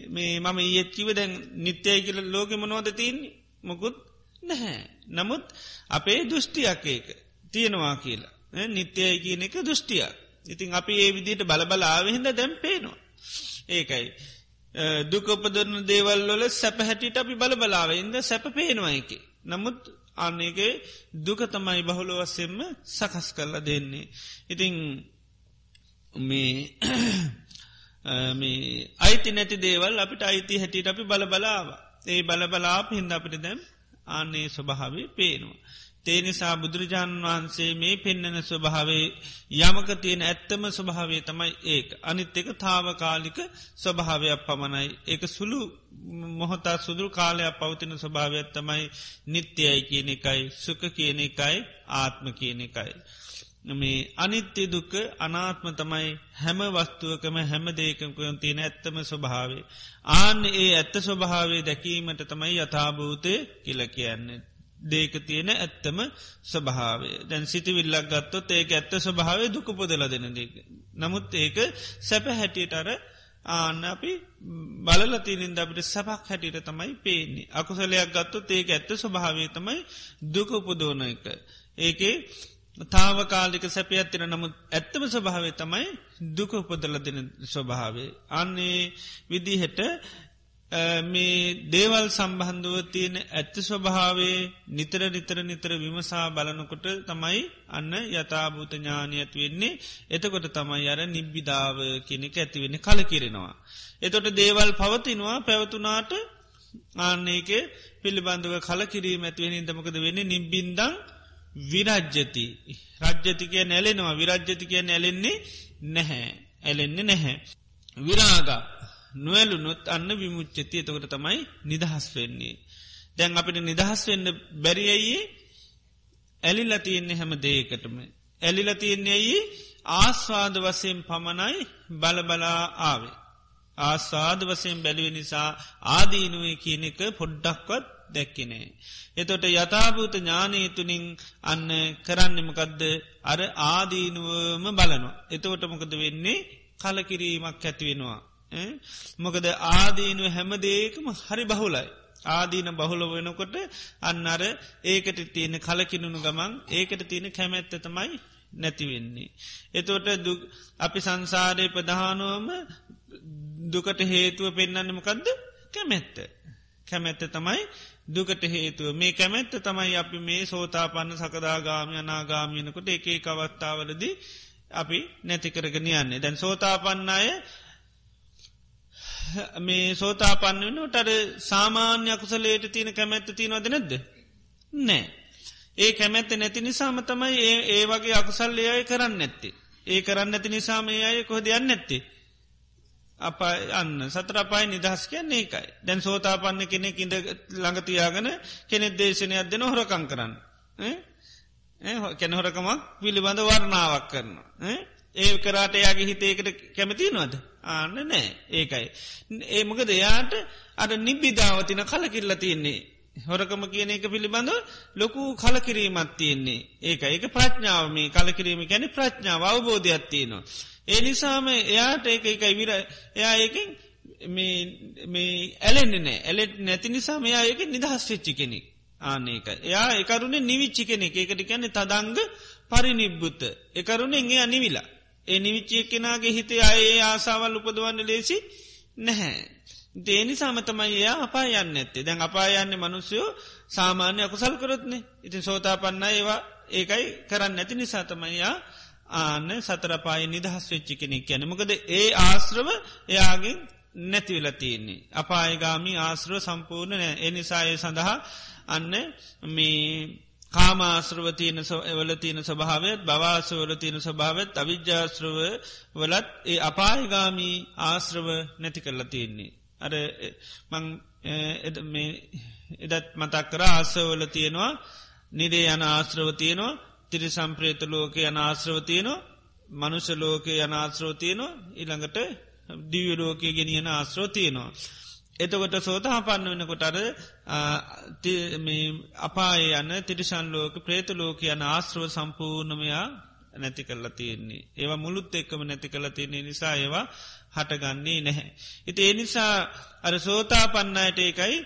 [SPEAKER 1] මේ මම ඒත්කිව දැන් නිත්‍යය කියල ලෝක මනෝද තියන්නේ මොකුත් නැහැ. නමුත් අපේ දෘෂ්ටියක් ඒක. තියෙනවා කියලා. නිත්‍යය කියන එක දෘෂ්ටියක්. ඉතින් අපි ඒ විදිට බලබලාවෙහිද දැම් පේනවා. ඒකයි. දුකපදරන දේවල්වල සැප හැටිට අපි බලබලාව ඉද සැප පේනවා එක. නමුත් අන්නේගේ දුක තමයි බහුල වස්සෙන්ම සකස් කරලා දෙන්නේ. ඉතිං මේ [clears throat] මේ අයිති නැති දේවල් අපිට අයිති හැටියට අපි බලබලාව. ඒ බලබලාප හින්ද අපිට දැම් ආන්නේ ස්වභාවේ පේනවා. තේනිසා බුදුරජාණන් වහන්සේ මේ පෙන්නන ස්වභාවේ යමක තියෙන ඇත්තම ස්වභාවේ තමයි ඒක. අනිත් එක තාවකාලික ස්වභාවයක් පමණයි. ඒක සුළු මොහොතා සුදුරු කාලයක් පවතින ස්වභාවයක් තමයි නිත්‍යයයි කියන එකයි සුක කියන එකයි ආත්ම කියන එකයි. මේ අනිත්‍ය දුක අනාත්ම තමයි හැම වස්තුවකම හැම දේකමකයන් තියෙන ඇත්තම ස්වභාවේ. ආන්න ඒ ඇත්ත ස්වභාවේ දැකීමට තමයි යථභූතය කියල කියන්නේ. දේක තියෙන ඇත්තම ස්වභාවේ දැන් සිතිවිල්ලක් ගත්තොත් ඒක ඇත්ත ස්වභාවේ දුක පොදල දෙන දෙක. නමුත් ඒක සැප හැටියට අර ආන්න අපි බලලතිනින්ද අපිට සැපක් හැටියට තමයි පේන්නේ. අකුසලයක් ගත්තොත් ඒක ඇත්ත ස්වභාවේ තමයි දුක උපදෝන එක. ඒකේ තාවකාලික සැපයත්තින නමුත් ඇත්තම ස්වභාවේ තමයි දුක උපදල දෙන ස්වභාවේ. අන්නේ විදිහට මේ දේවල් සම්බන්ධුව තියෙන ඇත්ත ස්වභාවේ නිතර නිතර නිතර විමසා බලනකොට තමයි අන්න යථභූත ඥානයත් වෙන්නේ. එතකොට තමයි අර නිබ්බිධාව කෙනෙක ඇතිවෙන්න කල කිරෙනවා. එතොට දේවල් පවතිනවා පැවතුනාට ආන්නේක පිළිබඳව කල කිරීම ඇතිවෙන ඉදමකද වෙන්න? නිබ්බින්දං විරජ්ජති රජ්ජතිකය නැලෙනවා විරජ්ජතිකය නැලෙන්නේ නැහැ. ඇලෙන්නේ නැහැ. විරාගා. නොවැලුනොත් අන්න විමුච්චති එතකොට තමයි නිදහස් වෙන්නේ. දැන් අපිට නිදහස් වෙන්න බැරිඇයි ඇලිල තියෙන්නේ හැම දේකටම. ඇලිල තියෙන්නේ ඇයි ආස්වාද වසයෙන් පමණයි බලබලා ආවේ. ආස්වාද වසයෙන් බැලුව නිසා ආදීනුවේ කියන එක පොඩ්ඩක්වත් දැක්කිනේ. එතොට යථභූත ඥානී තුළින් අන්න කරන්නමකදද අර ආදීනුවම බලනවා. එතවට මොකද වෙන්නේ කලකිරීමක් ඇතිවෙනවා. මොකද ආදීනුව හැමදේකම හරි බහුලයි. ආදීන බහුල වෙනකොට අන්න අර ඒකට තියෙන කලකිනුණු ගමන් ඒකට තියෙන කැමැත්ත තමයි නැතිවෙන්නේ. එතෝට අපි සංසාරය ප්‍රධානුවම දුකට හේතුව පෙන්න්නන්නමකක්ද කැමැත්ත. කැමැත්ත තමයි දුකට හේතුව මේ කැමැත්ත තමයි අපි මේ සෝතාපන්න සකදාගාමය අනාගාමයනකොට එකේ කවත්තාවලද අපි නැතිකරගෙන යන්නේ දැන් සෝතාපන්න අය මේ සෝතාපන්න වනට අර සාමාන්‍ය අකුසලේට තියෙන කැමැත්ත තියෙනවද නැද්ද. නෑ. ඒ කැමැත්ත නැති නිසාම තමයි ඒ ඒ වගේ අකුසල් ඒයයි කරන්න නැත්තේ. ඒ කරන්න ඇති නිසාම ඒ අය කොහ දෙයන්න නැත්තේ. අප අන්න සතර අපායි නිදහස් කියන්නේ ඒකයි. දැන් සෝතාපන්න කෙනෙක් ඉඳ ළඟතියාගන කෙනෙක් දේශනයක් දෙන හොරකං කරන්න. කැනහොරකමක් පිළිබඳ වර්ණාවක් කරන. ඒ කරාට යාගේ හිතේකට කැමතිනවද. ආන්න නෑ. ඒකයි. ඒ මොක දෙයාට අට නිබ්බිධාවතින කලකිල්ල තියන්නේ. හොරකම කියන එක පිළිබඳ ලොකු කලකිරීමත් තියෙන්නේ. ඒක ඒක ප්‍රඥාව. මේ කලකිරීම ගැන ප්‍රඥාව. අවබෝධයක් තියෙනවා. ඒ නිසාම එයාට ඒක එකයි විර එයා ඒකින් මේ ඇලෙන්නේ නෑ. ඇලෙට නැති නිසා මෙයා ඒක නිදහස් වෙච්චි කෙනෙක්. ආනක එයා එකරුණේ නිවිච්චි කෙනෙක්. ඒකට කියන්නේ තදංග පරිනිබ්බුත. එකරුණෙන් එයා නිවිලා. ඒ නිවිච්චිය කෙනගේ හිතේ අයේ ආසාවල් උපදවන්න ලේසි නැහැ. දේනි සාමතමයි එයා අපා යන්න ඇත්තේ දැන් අපා යන්නේ මනුස්යෝ සාමාන්‍ය අකුසල් කරොත්නේ. ඉතින් සෝතා පන්න ඒවා. ඒකයි කරන්න නැති නිසාතමයියා ආන්න සතරපාය නිදහස් වෙච්චි කෙනෙක් යන මොකද ඒ ආශ්‍රව එයාගෙන් නැතිවෙලා තියෙන්නේ. අපායගාමි ආශ්‍රව සම්පූර්ණ නෑ එනිසාය සඳහා අන්න මේ කාමාශ්‍රව තියන වල තියෙන ස්වභාවත් බවාසවල තියෙන ස්වභාවත් අවිද්‍යාශ්‍රව වලත් ඒ අපායගාමී ආශ්‍රව නැති කරලා තියෙන්නේ. අර මං එදත් මතක් කර ආසවල තියෙනවා නිරේ යන ආශ්‍රව තියෙනවා තිරි සම්ප්‍රේත ලෝක යන ආශ්‍රව තියෙනවා මනුෂ ලෝක යන ආශ්‍රව තියෙනවා ඉළඟට දිවියලෝකය ගෙනියන ආශ්‍රෝ තියෙනවා. එතකොට සෝතහ පන්න වෙනකොටර අපාය යන තිරිශන් ලෝක ප්‍රේත ලෝක යන ආශ්‍රව සම්පූර්ණමයා නැති කරලා තියෙන්නේ. ඒවා මුළුත් එක්කම නැති කලා තියන්නේ නිසා ඒවා හටගන්නේ නැහැ. ඉති ඒ නිසා අර සෝතා පන්නයට ඒකයි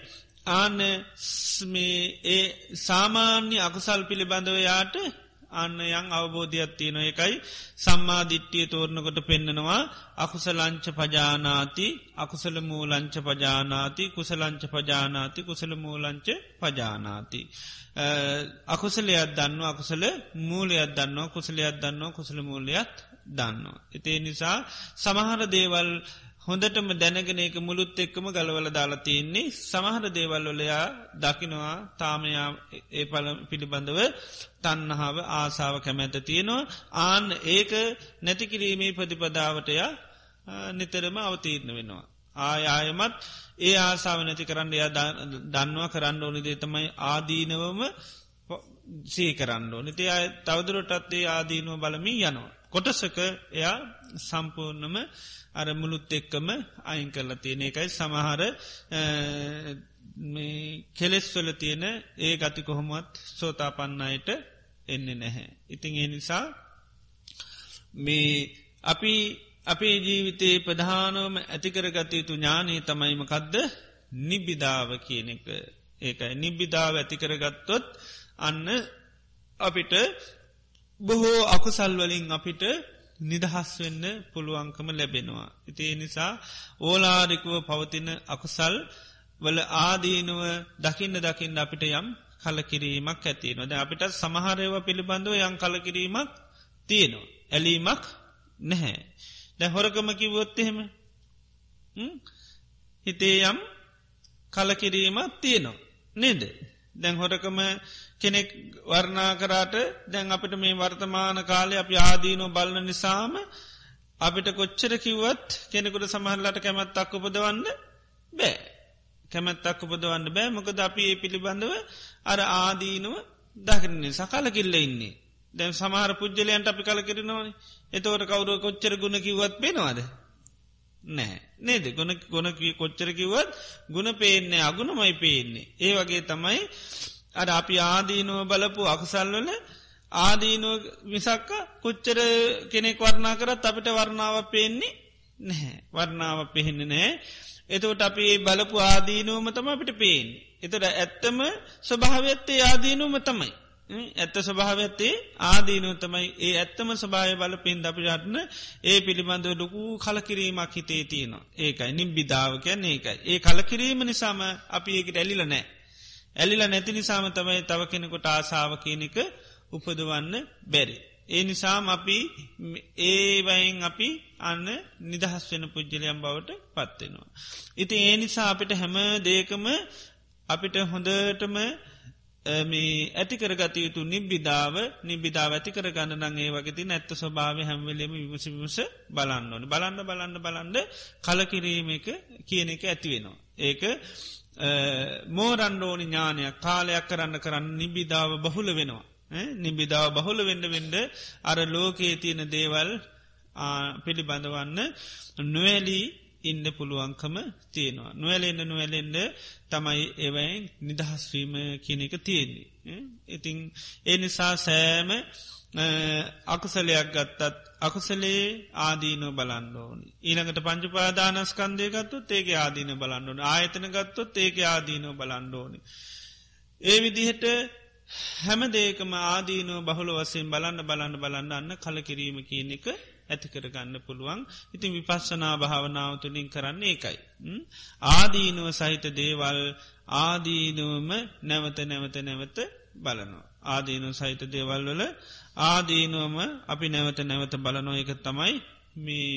[SPEAKER 1] ආන ඒ සාමාන්‍ය අකුසල් පිළිබඳව යාට අන්න යං අවබෝධයක් තියෙන එකයි සම්මාධිට්ටිය තෝරණකොට පෙන්න්නනවා අකුසලංච පජානාති අකුසල මූලංච පජානාති කුසලංච පජානාති කුසල මූලංච පජානාති. අකුසලයක් දන්න අකුසල මූලයක් දන්නවා කුසලයක් දන්නවා කුසල මූලයක් දන්නවා. එතේ නිසා සමහර දේවල් හොඳටම දැනගෙන එක මුළුත් එක්කම ගලවල දාලා තියෙන්නේ සමහර දේවල්වලයා දකිනවා තාමයා ඒ පල පිළිබඳව තන්නහාාව ආසාාව කැමැත තියෙනවා ආන් ඒක නැතිකිරීමේ ප්‍රතිපදාවටය නිතරම අවතීරණ වෙනවා. ආයායමත් ඒ ආසාාව නැති කරන්න එයා දන්නවා කරන්න ඕනිදේ තමයි ආදීනවම සී කරන්න නිති අය තවදුරටත්තේ ආදීනුව බලමින් යනවා. කොටසක එයා සම්පූර්ණම අර මුළුත් එක්කම අයින් කරලා තියෙන එකයි. සමහර කෙලෙස්වල තියෙන ඒ ගති කොහොමත් සෝතා පන්නයට එන්නේ නැහැ. ඉතිං ඒ නිසා මේ අපි අපේ ජීවිතයේ ප්‍රධානෝම ඇතිකර ගතයුතු ඥානී තමයිමකදද නිබිධාව කියන එක. ඒකයි. නිබිධාව ඇතිකරගත්තොත් අන්න අපිට බොහෝ අකුසල්වලින් අපිට නිදහස් වෙන්න පුළුවන්කම ලැබෙනවා. ඉතිේ නිසා ඕලාරිකුව පවතින අකුසල් වල ආදීනුව දකින්න දකින්න අපිට යම් කලකිරීමක් ඇතිනොද අපිට සමහරයව පිළිබඳව යම් කලකිරීමක් තියෙනවා. ඇලීමක් නැහැ. දැ හොරකම කිවොත්තහෙම හිතේ යම් කලකිරීමක් තියෙනවා. නේද. දැන් හොරකම කෙනෙක් වර්ණා කරාට දැන් අපිට මේ වර්තමාන කාලය අපි ආදීනෝ බලන නිසාම අපිට කොච්චර කිව්වත් කෙනෙකුට සමහල්ලට කැමැත්තක් උපදවන්න බෑ. කැමැත්තක් උපදවන්න බෑ. මොකද අපි ඒ පිළිබඳව අර ආදීනුව දකින්නේ සකල කිල්ල ඉන්නේ. දැන් සමහර පුද්ජලයන්ට අපි කල කිරනවන එතවට කවුරුව කොච්චර ගුණ කිවත් පෙනවාද? නෑ නේද? ගොන ගොන කොච්චර කිවත් ගුණ පේන්නේ අගුණමයි පේන්නේ. ඒ වගේ තමයි අර අපි ආදීනුව බලපු අකුසල්වල ආදීනුව විසක්ක කොච්චර කෙනෙක් වර්ණා කරත් අපිට වර්ණාව පේන්නේ නැහැ. වර්ණාව පෙහෙන්න නෑ එතවට අපි බලපු ආදීනුවම තම අපිට පේෙන්. එතට ඇත්තම ස්වභාවත්තේ ආදීනුවම තමයි. ඇත්ත ස්වභාවත්තේ ආදීනුව තමයි. ඒ ඇත්තම ස්භාය බල පෙන් අපිටන්න ඒ පිළිබඳව ලොකු කලකිරීමක් හිතේ තියෙනවා. ඒකයි. නිම් බිධාවකයන් ඒකයි. ඒ කලකිරීම නිසාම අපි ඒකට ඇලිල නෑ ඇලිල නැති නිසාම තමයි තව කෙනෙකුට ආසාාව කියනක උපදවන්න බැරි. ඒ නිසාම අපි ඒවයින් අපි අන්න නිදහස් වෙන පුද්ජලයම් බවට පත්වෙනවා. ඉති ඒ නිසා අපිට හැම දේකම අපිට හොඳටම ඇතිකරගත යුතු නිබ්බිධාව නිබිධාව ඇතිකර ගන්න නගේ වගේති නැත්ත ස්වභාව හැම්වලම විමසිවිමස බලන්න ඕන බලන්න බලන්න බලන්ඩ කලකිරීම එක කියන එක ඇතිවෙනවා. ඒක මෝරන්ඩෝනි ඥානයක් කාලයක් කරන්න කරන්න නිබිධාව බහුල වෙනවා. නිබිධාව බහුල වෙන්ඩ වෙන්ඩ අර ලෝකයේ තියෙන දේවල් පිළිබඳවන්න නොවැලී ඉන්න පුළුවන්කම තියෙනවා. නොවැලෙන්න්න නොවැලෙන්ඩ තමයි එවයින් නිදහස්වීම කියනෙක තියෙන්නේ. ඉතිං ඒ නිසා සෑම අකුසලයක් ගත්තත් අකුසලේ ආදීනෝ බලන්න ඕනි. ඊළඟට පංචුපාදානස්කන්දය ගත්තුත් ඒක ආදීන බලන්න ඕන ආයතන ගත්තොත් ඒක ආදීනෝ බලන්න ඕනි. ඒ විදිහට හැම දේකම ආදීනෝ බහුල වසයෙන් බලන්න බලන්න බලන්න අන්න කලකිරීම කියන එක ඇති කරගන්න පුළුවන් ඉතින් විපස්සනා භාවනාව තුළින් කරන්නේ එකයි. ආදීනුව සහිත දේවල් ආදීනුවම නැවත නැවත නැවත බලනවා. ආදීනු සහිත දේවල් වල ආදීනුවම අපි නැවත නැවත බලනො එක තමයි මේ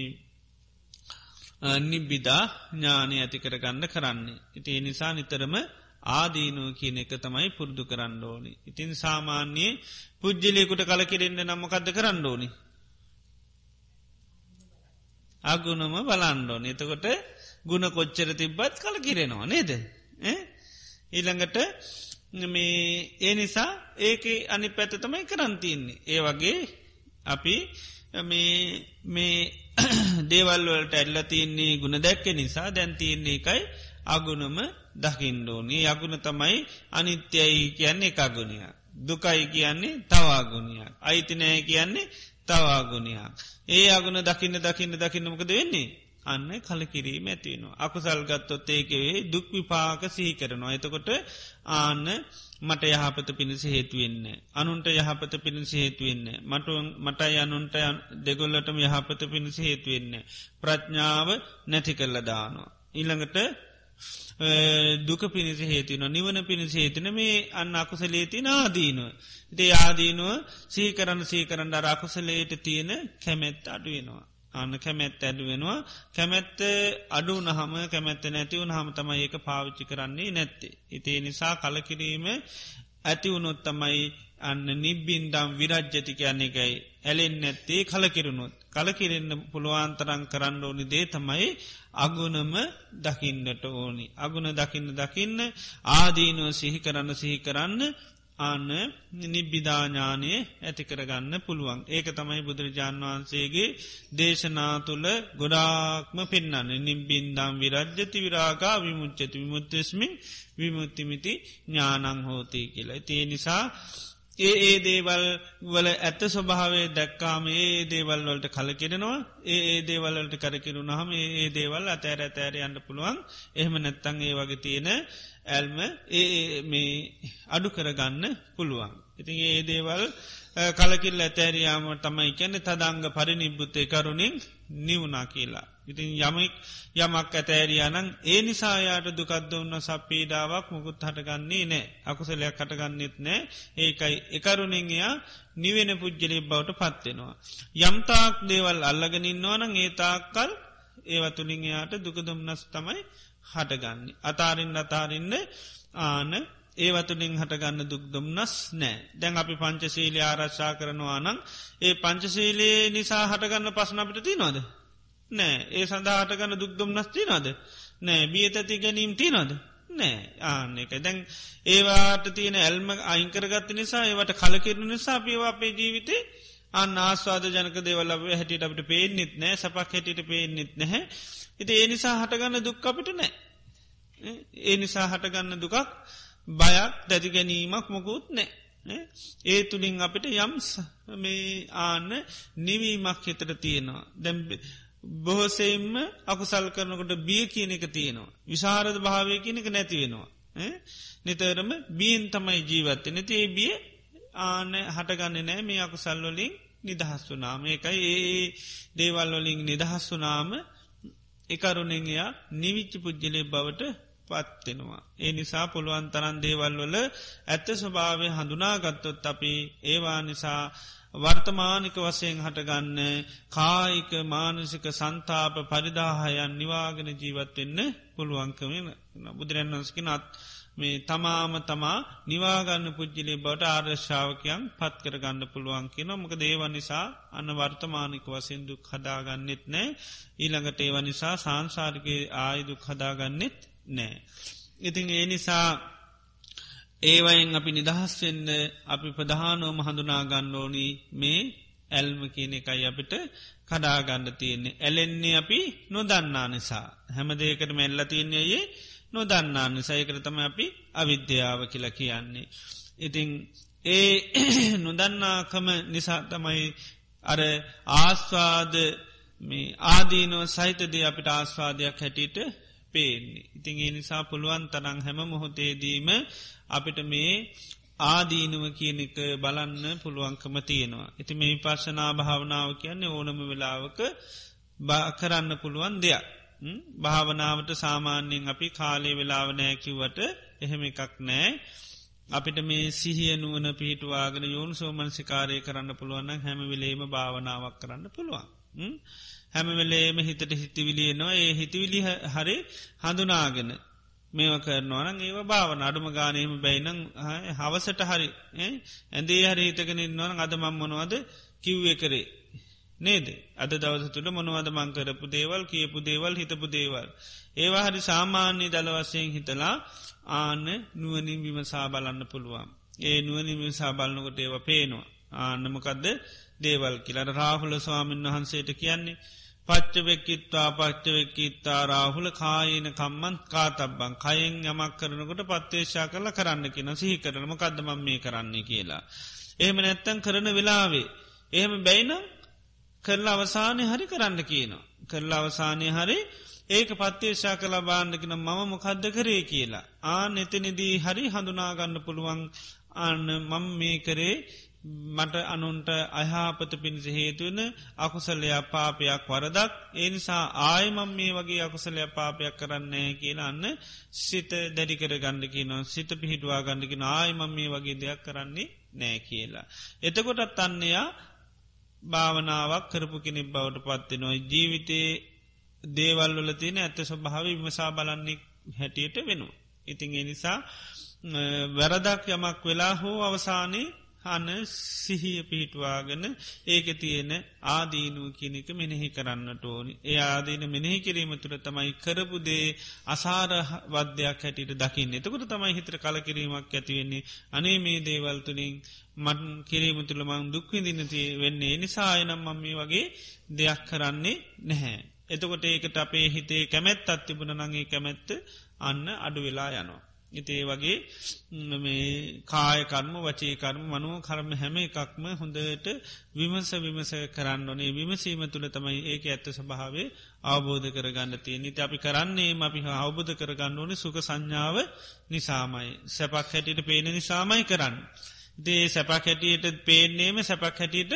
[SPEAKER 1] නිබ්බිදා ඥානය ඇති කරගන්න කරන්නේ. ඉති නිසා නිතරම ආදීනුව කියන එක තමයි පුරුදු කරන්න ඕනි. ඉතින් සාමාන්‍යයේ පුද්ජලයකුට කලකිරෙන්න්න නම්මකක්ද කරන්න ඕනි. අගුණම බලන්ඩෝන එතකොට ගුණ කොච්චර තිබ්බත් කල කිරෙනවා නේද ඊළඟට මේ ඒ නිසා ඒක අනි පැත තමයි කරන්තින්නේ ඒ වගේ අපි මේ [coughs] දේවල්වලට ඇල්ල තියන්නේ ගුණ දැක්ක නිසා දැන්තියන්නේ එකයි අගුණම දකිින්ඩෝනී යගුණ තමයි අනිත්‍යයි කියන්නේ එකගුණයක් දුකයි කියන්නේ තවාගුණයක් අයිතිනෑ කියන්නේ තවාගුණයක් ඒ අගුණ දකින්න දකින්න දකින්නමකද වෙන්නේ? අන්න කලකිරීම ඇතිවෙනවා. අකුසල්ගත්තොත් ඒකවේ දුක් විපාක සිහි කරනවා. එතකොට ආන්න මට යහපත පිණිස හේතුවෙන්න. අනුන්ට යහපත පිණිස හේතුවෙන්න. මට මට අනුන්ට දෙගොල්ලටම යහපත පිණිස හේතුවෙන්න. ප්‍රඥාව නැති කරල දානවා. ඊළඟට දුක පිණිස හේතුන නිවන පිණිස හේතුන මේ අන්න අකුසලේති නාදීනුව. ඉතේ ආදීනුව සීකරන්න සීකරන්න අකුසලේට තියෙන කැමැත් අඩුවෙනවා. අන්න කැමැත් ඇඩු වෙනවා කැමැත්ත අඩු නහම කැමැත්ත නැතිවුණ හම තමයි ඒක පාවිච්චි කරන්නේ නැත්තේ. ඉතිේ නිසා කලකිරීම ඇතිවුණොත් තමයි අන්න නිබ්බින්දම් විරජ්ජති කියන්නේ එකයි ඇලෙන් නැත්තේ කලකිරුණුත්. කලකිරෙන්න්න පුළුවන්තරං කරන්න ඕනි දේ තමයි අගුණම දකින්නට ඕනි. අගුණ දකින්න දකින්න ආදීනුව සිහි කරන්න සිහි කරන්න ආන්න නිබ්බිධාඥානය ඇති කරගන්න පුළුවන්. ඒක තමයි බුදුරජාණන් වහන්සේගේ දේශනා තුළ ගොඩාක්ම පෙන්න්න නිම්බින්දම් විරජ්ජති විරාගා විමුච්චති විමුත්තස්මින් විමුත්තිමිති ඥානං හෝතී කියලා. තිය නිසා ඒ ඒ දේවල් වල ඇත්ත ස්වභාවේ දැක්කාම ඒ දේවල් වලට කලකිරෙනවා ඒ ඒ දේවල්ලට කරකිරු නහම ඒ දේවල් අතෑර ඇතෑර යන්න පුළුවන් එහෙම නැත්තං ඒ වගේ තියෙන ඇල්ම ඒ මේ අඩු කරගන්න පුළුවන්. ඉතින් ඒ දේවල් කලකිල් ඇතෑරයාම තමයි කැන තදංග පරිනිබ්බුත්තේ කරුණින් නිවුනා කියලා. ඉතින් යමෙක් යමක් ඇතෑරයානං ඒ නිසායාට දුකක්ද ඔන්න සප්පීඩාවක් මුකුත් හටගන්නේ නෑ අකුසලයක් කටගන්නෙත් නෑ ඒකයි එකරුණින් එයා නිවෙන පුද්ජලි බවට පත්වෙනවා. යම්තාක් දේවල් අල්ලගෙනින්නවනං ඒ තාක්කල් ඒවතුළින් එයාට දුකදුම්න්නස් තමයි හටගන්නේ. අතාරින් අතාරින්න ආන ඒවතුලින් හටගන්න දුක්දුම්න්නස් නෑ දැන් අපි පංචසීලි ආරශ්ා කරනවා නම් ඒ පංචසීලේ නිසා හටගන්න පසනපිට තිනොද නෑ. ඒ සඳහා හටගන්න දුක්දුම්න්නස් තිනොද නෑ. බියතති ගැනීම් තිනොද නෑ. ආන්න එක. දැන් ඒවාට තියෙන ඇල්ම අයිංකරගත්ත නිසා ඒවට කලකිරණු නිසා පිවා අපේ ජීවිතේ අන්න ආස්වාද ජනක දෙවල හැටියට අපට පේනෙත් නෑ. සපක් හැටියට පේනෙත් නැහැ. ඉති ඒ නිසා හටගන්න දුක් අපිට නෑ. ඒ නිසා හටගන්න දුකක් බයක් දැතිගැනීමක් මොකුත් නෑ. ඒ තුළින් අපිට යම්ස් මේ ආන්න නිවීමක් හිතට තියෙනවා. දැම් බොහෝසෙම්ම අකුසල් කරනකොට බිය කියන එක තියෙනවා. විශාරද භාවය කියනක නැතිවෙනවා. නිතරම බීන් තමයි ජීවත්ත නැති ඒ බිය ආන හටගන්න නෑ මේ අකුසල්වලින් නිදහස් වනාම එකයි ඒ දේවල්වලින් නිදහස් වනාම එකරුණෙන්යා නිවිච්චි පුද්ජලය බවට පත්වෙනවා. ඒ නිසා පුළුවන් තරන් දේවල්වල ඇත්ත ස්වභාවය හඳුනාගත්තොත් අපි ඒවා නිසා වර්තමානික වසයෙන් හටගන්න කායික මානසික සන්තාප පරිදාහයන් නිවාගෙන ජීවත්වෙන්න පුළුවන්කම බුදුරැන්වන්ස්කිනත් මේ තමාම තමා නිවාගන්න පුද්ජිලේ බවට ආර්ශාවකයන් පත් කරගන්න පුළුවන් කියන මොක දේව නිසා අන්න වර්තමානික වසෙන් දුක් හදාගන්නෙත් නෑ ඊළඟට ඒව නිසා සංසාර්ගේ ආයුදුක් හදාගන්නෙත් නෑ. ඉතින් ඒ නිසා ඒවයින් අපි නිදහස්වෙන්න අපි ප්‍රධානෝම හඳුනාගන්න ඕනී මේ ඇල්ම කියන එකයි අපිට කඩාගන්න තියෙන්නේ. ඇලෙන්නේ අපි නොදන්නා නිසා. හැම දෙයකට මෙල්ල තියන්නේයේ නොදන්නාන්න සයකරතම අපි අවිද්‍යාව කියල කියන්නේ. ඉතිං ඒ [clears throat] නොදන්නාකම නිසා තමයි අර ආස්වාද මේ ආදීනෝ සහිතද අපිට ආස්වාදයක් හැටියට පේන්නේ. ඉතින් ඒ නිසා පුළුවන් තරං හැම මොහොතේදීම අපිට මේ ආදීනුව කියන එක බලන්න පුළුවන්කම තියෙනවා. ඉති මේ පර්ශනා භාවනාව කියන්නේ ඕනම වෙලාවක කරන්න පුළුවන් දෙයක්. භාවනාවට සාමාන්‍යයෙන් අපි කාලේ වෙලාව නෑකිවට එහෙම එකක් නෑ. අපිට මේ සිහිය නුවන පිහිටවාගෙන යෝන් සෝමන්සිකාරය කරන්න පුළුවන්න හැමවිලේම භාවනාවක් කරන්න පුළුවන්. හැමවෙලේම හිතට හිතිවිලියනවා ඒ හිතිවිලි හරි හඳුනාගෙන මේව කරනවන ඒව භාවන අඩුම ගානයම බැයිනම් හවසට හරි ඇඳේ හරි හිතගෙන ඉන්නවන අද මම්මනවද කිව්වේ කරේ නේද අද දවස තුළ මොනවද මංකරපු දේවල් කියපු දේවල් හිතපු දේවල්. ඒවා හරි සාමාන්‍ය දළවසයෙන් හිතලා ආන්න නුවනින් විමසා බලන්න පුළුවන්. ඒ නුවනින් විමසා බලන්නකොට ඒව පේනවා. ආන්නමකදද දේවල් කියලට රාහුල ස්වාමීන් වහන්සේට කියන්නේ. පච්චවෙක්කිත්වා පච්චවෙක්කිත්තා රාහුල කායන කම්මන් කාතබ්බන් කයෙන් යමක් කරනකොට පත්තේශා කරල කරන්න කියෙන සිහි කරනම කදදමම් මේ කරන්නේ කියලා. එහෙම නැත්තන් කරන වෙලාවේ. එහෙම බැයිනම් කරලා අවසානය හරි කරන්න කියනවා. කරලා අවසානය හරි ඒක පත්තේශා කලා බාණ්ඩකින මම මොකද්ද කරේ කියලා. ආ නෙතනිදී හරි හඳුනාගන්න පුළුවන් අන්න මං මේ කරේ මට අනුන්ට අයහාපත පිණිස හේතුවන අකුසලයා පාපයක් වරදක් ඒනිසා ආයමම් මේ වගේ අකුසලය පාපයක් කරන්නේ කියලාන්න සිත දැඩිකර ගණ්ඩකි නො සිත පිහිටවා ගණඩකින ආයමම් මේ වගේ දෙයක් කරන්නේ නෑ කියලා. එතකොටත් අන්නයා භාවනාවක් කරපු කෙනෙක් බවට පත්ති නොයි ජීවිතයේ දේවල් වල තියෙන ඇත්ත ස්වභාව විමසා බලන්නේ හැටියට වෙනවා. ඉතින් එනිසා වැරදක් යමක් වෙලා හෝ අවසානයේ අන සිහිය පිහිටවාගෙන ඒක තියෙන ආදීනුව කියනක මෙනෙහි කරන්නට ඕනි. ඒ ආදීන මෙනෙහි කිරීම තුළ තමයි කරපුදේ අසාර වද්‍යයක් හැටියට දකින්න. එතකට තමයි හිතර කලකිරීමක් ඇතිවෙන්නේ අනේ මේ දේවල් තුළින් මට කිරීම තුළ මං දුක්විදිනති වෙන්නේ නිසායනම් මම මේ වගේ දෙයක් කරන්නේ නැහැ. එතකොට ඒකට අපේ හිතේ කැමැත් අත්තිබුණ නගේ කැමැත්ත අන්න අඩු වෙලා යනවා. ඉතේ වගේ මේ කායකර්ම වචේකර්ම මනුව කරම හැම එකක්ම හොඳට විමස විමස කරන්න ඕනේ විමසීම තුළ තමයි ඒක ඇත්ත ස්භාවේ අවබෝධ කරගන්න තිය නිත අපි කරන්නේ අපි අවබෝධ කරගන්න ඕනේ සුක සංඥාව නිසාමයි සැපක් හැටියට පේන නිසාමයි කරන්න. දේ සැපක් හැටියට පේනේම සැපක් හැටියට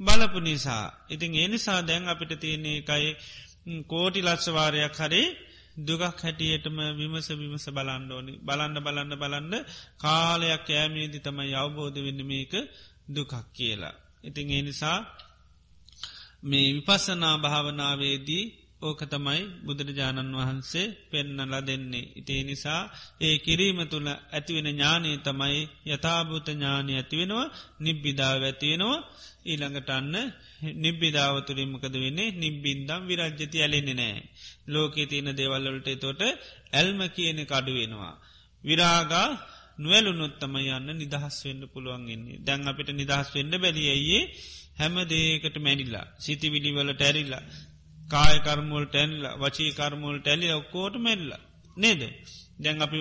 [SPEAKER 1] බලපු නිසා. ඉතින් ඒ නිසා දැන් අපිට තියන්නේ එකයි කෝටි ලක්ෂවාරයක් හරේ දුගක් හැටියටම විමස විමස බලන්න ඕනි බලන්න බලන්න බලන්න කාලයක් ෑමේදි තමයි අවබෝධ වෙන්න මේක දුකක් කියලා. ඉතින් ඒ නිසා මේ විපස්සනා භාවනාවේදී ඕක තමයි බුදුරජාණන් වහන්සේ පෙන්නල දෙන්නේ. ඉතිේ නිසා ඒ කිරීම තුළ ඇතිවෙන ඥානය තමයි යථභූත ඥානය ඇතිවෙනවා නිබ්බිධාව ඇතිවෙනවා ඊළඟටන්න නිබ්බිධාවතුරින්මකද වෙන්නේ? නිබ්බින්දම් විරජ්ජති ඇලෙන්නේ නෑ. ලෝකේ තියෙන දේවල්වලට තොට ඇල්ම කියන කඩුවෙනවා. විරාගා නොවැලුනොත්තම යන්න නිදහස් වෙන්න පුළුවන්ගන්නේ දැන් අපිට නිදහස් වෙන්න බැලියයේ හැම දේකට මැනිල්ලා සිතිවිලිවල ටැරිල්ලා කායකර්මුල් ටැන්ල්ල වචී කර්මුල් ටැලි ඔක්කෝට මෙල්ල නේද? දැන් අපි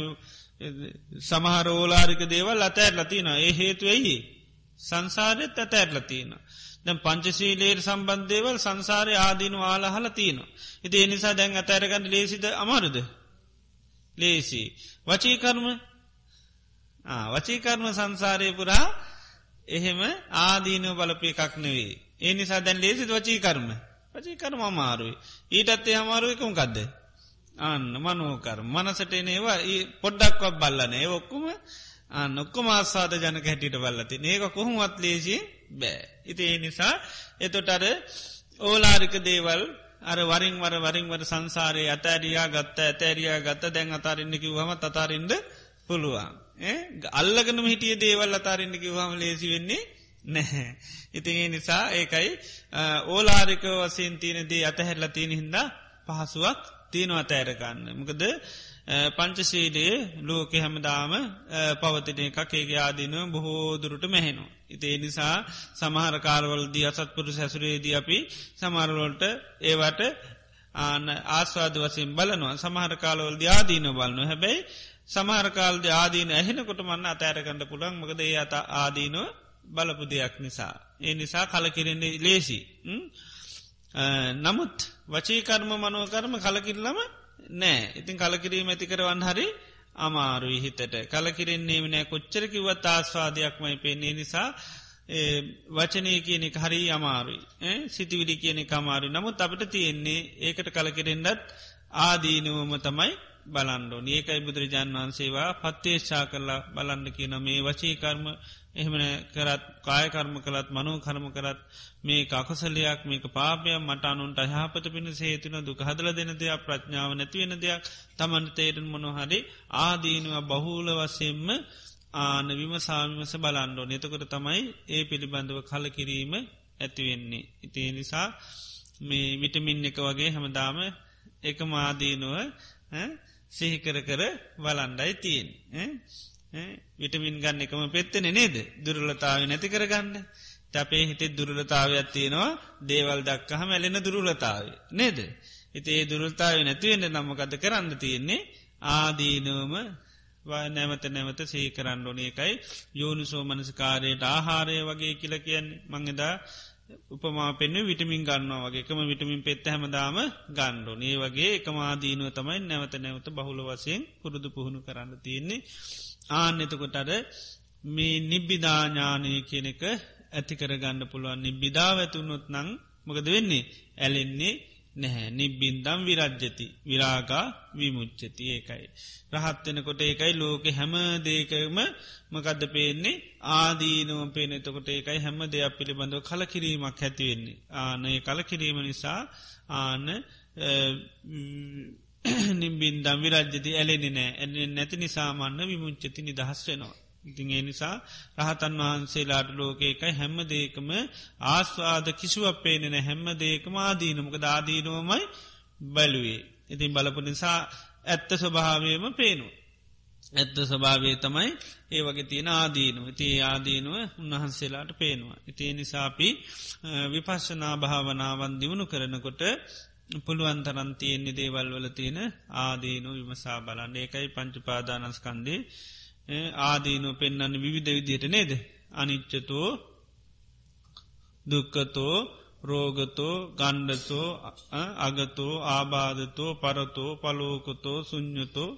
[SPEAKER 1] සමහර ඕලාරික දේවල් අතෑර ලතින ඒ හේතු ඇයි? සංසාරෙත් අතෑර ලතින දැම් පංචසීලේට සම්බන්ධේවල් සංසාරය ආදීනු ආලහල තියනවා. ඉති එනිසා දැන් අතෑරගන්න ලේසිද අමරුද. ලේසි. වචීකර්ම වචීකර්ම සංසාරය පුරා එහෙම ආදීනව බලපය එකක් නෙවේ. ඒ නිසා දැන් ලේසිද වචීකර්ම. වචීකර්ම අමාරුයි. ඊටත්තේ අමාරුවකම කක්ද. අන්න මනෝකර මනසට එනේවා පොඩ්ඩක්වත් බල්ලන ඒ ඔක්කුම නොක්කොම ආසාද ජනක හැටියට බල්ලති ඒක කොහොමත් ලේසිී බෑ. ඉති ඒ නිසා එතොටර ඕලාරික දේවල් අර වරින් වර වරින් වර සංසාරය අතෑරයා ගත්ත ඇතෑරයා ගත්ත දැන් අතාරන්න කිව්හම අතාරෙන්ඩ පුළුවන්. අල්ලගනම හිටිය දේවල් අතාරෙන්ඩ කිව්හම ලේසි වෙන්නේ නැහැ. ඉතින් ඒ නිසා ඒකයි ඕලාරික වසයෙන් තියනදී අතහැරල තියෙන හින්දා පහසුවක් තියෙනවා අතෑරගන්න. මොකද පංචසීලයේ ලෝක හැමදාම පවතින එකක් ඒගේ ආදීනුව බොහෝදුරට මැහෙනවා. ඉතිේ නිසා සමහර කාරවල්දී අසත්පුරු සැසුරේදී අපි සමහරවලට ඒවට ආන ආස්වාද වසින් බලනවා. සමහර කාලවල් ආදීන බලන්න හැබැයි සමහරකාල්ද ආදීන ඇහෙනකොට මන්න අතෑරකණඩ පුළන් මකද ඒ අත ආදීනුව බලපු දෙයක් නිසා. ඒ නිසා කලකිරෙන්නේ ලේසි. නමුත් වචීකර්ම මනුවකර්ම කලකිරලම නෑ. ඉතින් කලකිරීම ඇති කරවන්න හරි අමාරුයි හිතට. කලකිරෙන්නේ නෑ. කොච්චර කිවත් ආස්වාදයක්මයි පෙන්නේ. නිසා වචනය කියන හරි අමාරුයි. සිතිවිලි කියන කමාරු නමුත් අපට තියෙන්නේ ඒකට කලකිරෙන්ඩත් ආදීනුවම තමයි බලන්ඩෝ ඒකයි බුදුරජාන් වහන්සේවා පත්තේශා කරලා බලන්න කියන මේ වචීකර්ම එහෙමන කරත් කායකර්ම කළත් මනෝ කර්ම කරත් මේ අකසලයක් මේක පාපයක් මට අනුන්ට අහපත පිණ සේතුන දුක හදල දෙන දෙයක් ප්‍රඥාව නැතිවෙන දෙයක් තමන්ට තේරෙන් මොනොහරි ආදීනුව බහූල වසයෙන්ම ආන විමසාමිමස බලන්ඩෝ නතකොට තමයි ඒ පිළිබඳව කල කිරීම ඇතිවෙන්නේ. ඉතිේ නිසා මේ විටමින් එක වගේ හැමදාම එක මාදීනුව සිහිකර කර වලන්ඩයි තියෙන්. විටමින් ගන්න එකම පෙත්තන නේද? දුරලතාව නැති කරගන්න. අපේ හිතේ දුරලතාවයක් තියෙනවා. දේවල් දක්කහ මැලෙන දුරලතාව නේද. හිතේ දුරල්තාව නැතිවෙන්න නම්මකද කරන්න තියෙන්නේ? ආදීනුවම නැවත නැවත සේකරන්න ඕනේ. එකයි යෝනිසෝ මනස්කාරයට ආහාරය වගේ කියල කියන්නේ. මංගදා උපමා පෙන්න විටමින් ගන්නවා වගේ. එකම විටමින් පෙත්ත හැමදාම ගණ්ඩෝ ඒ වගේ එකමාදීනුව තමයි නැවත නැවත බහුල වසයෙන් පුරුදු පුහුණු කරන්න තියෙන්නේ. ආන්‍යතකොටට මේ නිබ්බිධාඥානය කියනෙක ඇති කරගන්න පුළුවන්. නිබ්බිධාව ඇතුනොත් නං මොකද වෙන්නේ? ඇලෙන්නේ නැහැ. නිබ්බින්දම් විරජ්ජති විරාගා විමුච්චති ඒකයි. රහත්වෙනකොට ඒකයි ලෝක හැම දේකම මකදද පේන්නේ? ආදීනුව පේනෙතකොට ඒකයි හැම දෙයක් පිළිබඳව කලකිරීමක් ඇතිවෙන්නේ. ආනය කලකිරීම නිසා ආන [clears throat] නිම්බින්දම් විරජ්ජති ඇලෙනෙ නෑ ඇ නැති නිසාමන්න විමුංචති නිදහස් වෙනවා. ඉතින් ඒ නිසා රහතන් වහන්සේලාට ලෝකේකයි හැම්ම දේකම ආස්වාද කිසිුවක් පේනෙන හැම්ම දේකම ආදීනමක දාදීනුවමයි බැලුවේ. ඉතින් බලපු නිසා ඇත්ත ස්වභාවයම පේනු. ඇත්ත ස්වභාවේ තමයි ඒ වගේ තියෙන ආදීනුව ති ආදීනුව උන්වහන්සේලාට පේනවා. ඉතිේ නිසාපි විපශ්ෂනා භාවනාවන් දියුණු කරනකොට පුළුවන්තරන් තියෙන්නේ දේවල් වල තියෙන ආදීනු විමසා බලන්න. ඒකයි පංචුපාදානස්කන්දේ ආදීනු පෙන්න්න විවිධ විදියට නේද. අනිච්චතෝ දුක්කතෝ රෝගතෝ ගණ්ඩතෝ අගතෝ ආබාධතෝ පරතෝ පලෝකතෝ සුං්ඥතෝ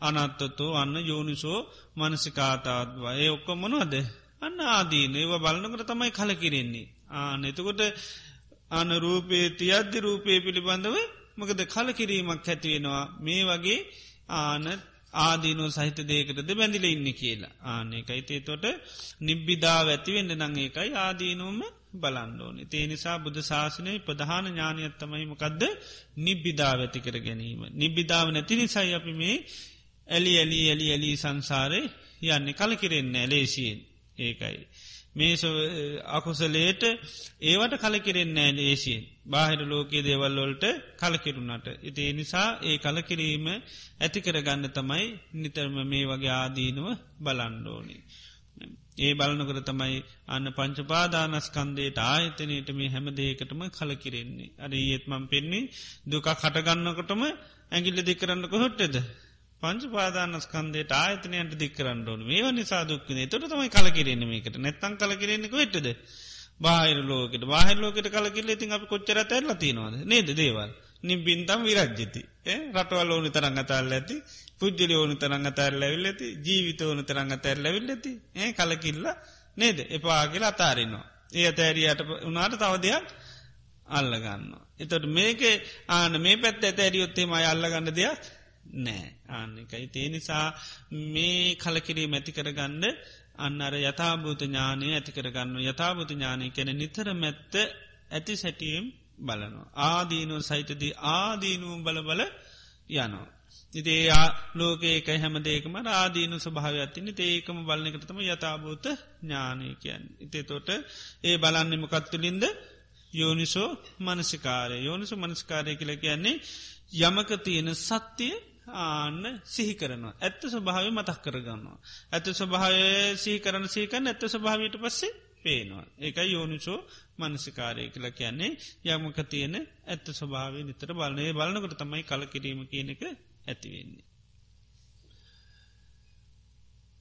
[SPEAKER 1] අනත්තතෝ අන්න යෝනිසෝ මනසිකාතාත්වා ඒ ඔක්කො මොනවද? අන්න ආදීන. ඒව බලන්නකට තමයි කල කිරෙන්නේ ආනෙතකොට අන රූපේ තියද්දි රූපය පිළිබඳව මකද කල කිරීමක් ඇතිවෙනවා මේ වගේ ආනත් ආදීනෝ සහිත දේකටද බැඳිල ඉන්න කියලා. ආනෙකයිතේ තොට නිබ්බිධාව ඇතිවෙන්ඩ නං ඒකයි ආදීනුවම බලන්ඩෝන. ඒ නිසා බුද්ධ ශාසනය ප්‍රධාන ඥානයත්තමයි මොකක්ද නිබ්බිධාව ඇති කර ගැනීම. නිබ්බිධාව නැති නිසයි අපි මේ ඇලි ඇලි ඇලි ඇලි සංසාරය යන්නේ. කල කිරෙන්න ඇලේසියෙන් ඒකයි. මේ අකුසලේට ඒවට කලකිරෙන්නේ ඒසියෙන් බාහිර ලෝකයේ දේවල්ලොල්ට කලකිරුණට. ඉති නිසා ඒ කලකිරීම ඇතිකර ගන්න තමයි නිතරම මේ වගේ ආදීනුව බලන්ඩෝනි. ඒ බලනකර තමයි අන්න පංචපාදානස්කන්දේට ආයතනයට මේ හැම දේකටම කලකිරෙන්නේ. අර ඒත්මම් පෙන්නේ දුකක් හටගන්නකොටම ඇගිල්ල දෙකරන්න කොහොට්ටද. පංච පාදානස්කන්දේට ආයතනයට දික්කරන්න ඕන. මේ නිසා දුක්කනේ තොට තමයි කලකිරෙනීමකට නැත්තන් කලකිරෙන්නෙක වෙටද බාහිර ලෝකට. බාහිර ලෝකට කලකිල ඉතින් අප කොච්චර ඇල්ල තිනවාද නේද දේවල්? නිබින්තම් විරජ්ජති රටවල් ඕනි තරංග අතල්ල ඇති. පුද්ජලි ඕනි තරංග අතරල්ල ඇවිල් ඇති. ජීවිත ඕන තරංග අතරල්ල ඇවිල් ඇති. ඒ කලකිල්ල නේද? එපාගේල අතාරන්නවා ඒ අතෑරියට උනාට තව දෙයක් අල්ලගන්න. එතොට මේක ආන මේ පැත් ඇත ඇරියොත්තේ මයි අල්ලගන්න දෙයක් නෑ ආන්නකයි තේ නිසා මේ කලකිරී මැති කරගන්න අන්න අර යථභූත ඥානය ඇති කරගන්න යථභූත ඥානය කැන නිතර මැත්ත ඇති සැටියම් බලනවා. ආදීනුව සහිතදී ආදීනුවම් බල බල යනවා. ඉතේ ලෝකේකයි හැමදේකම ආදීනු ස්භාවයක්ත්තින ඒකම බලන්නකටතම යථභූත ඥානය කියන්. ඉතේ තොට ඒ බලන්නෙම කත්තුලින්ද යෝනිසෝ මනසිකාරය යෝනිසු මනස්කාරය කියල කියන්නේ යමක තියෙන සත්‍යය ආන්න සිහි කරනවා. ඇත්ත ස්වභාව මතක් කරගන්නවා. ඇත ස්වභාව සිහි කරන සීකන් ඇත්ත ස්වභාවයට පස්සේ පේනවා. ඒකයි යෝනිසෝ මනසිකාරය කියල කියන්නේ යමක තියෙන ඇත්ත ස්වභාව නිතර බලනය බලනකට තමයි කල කිරීම කියන එක ඇතිවෙන්නේ.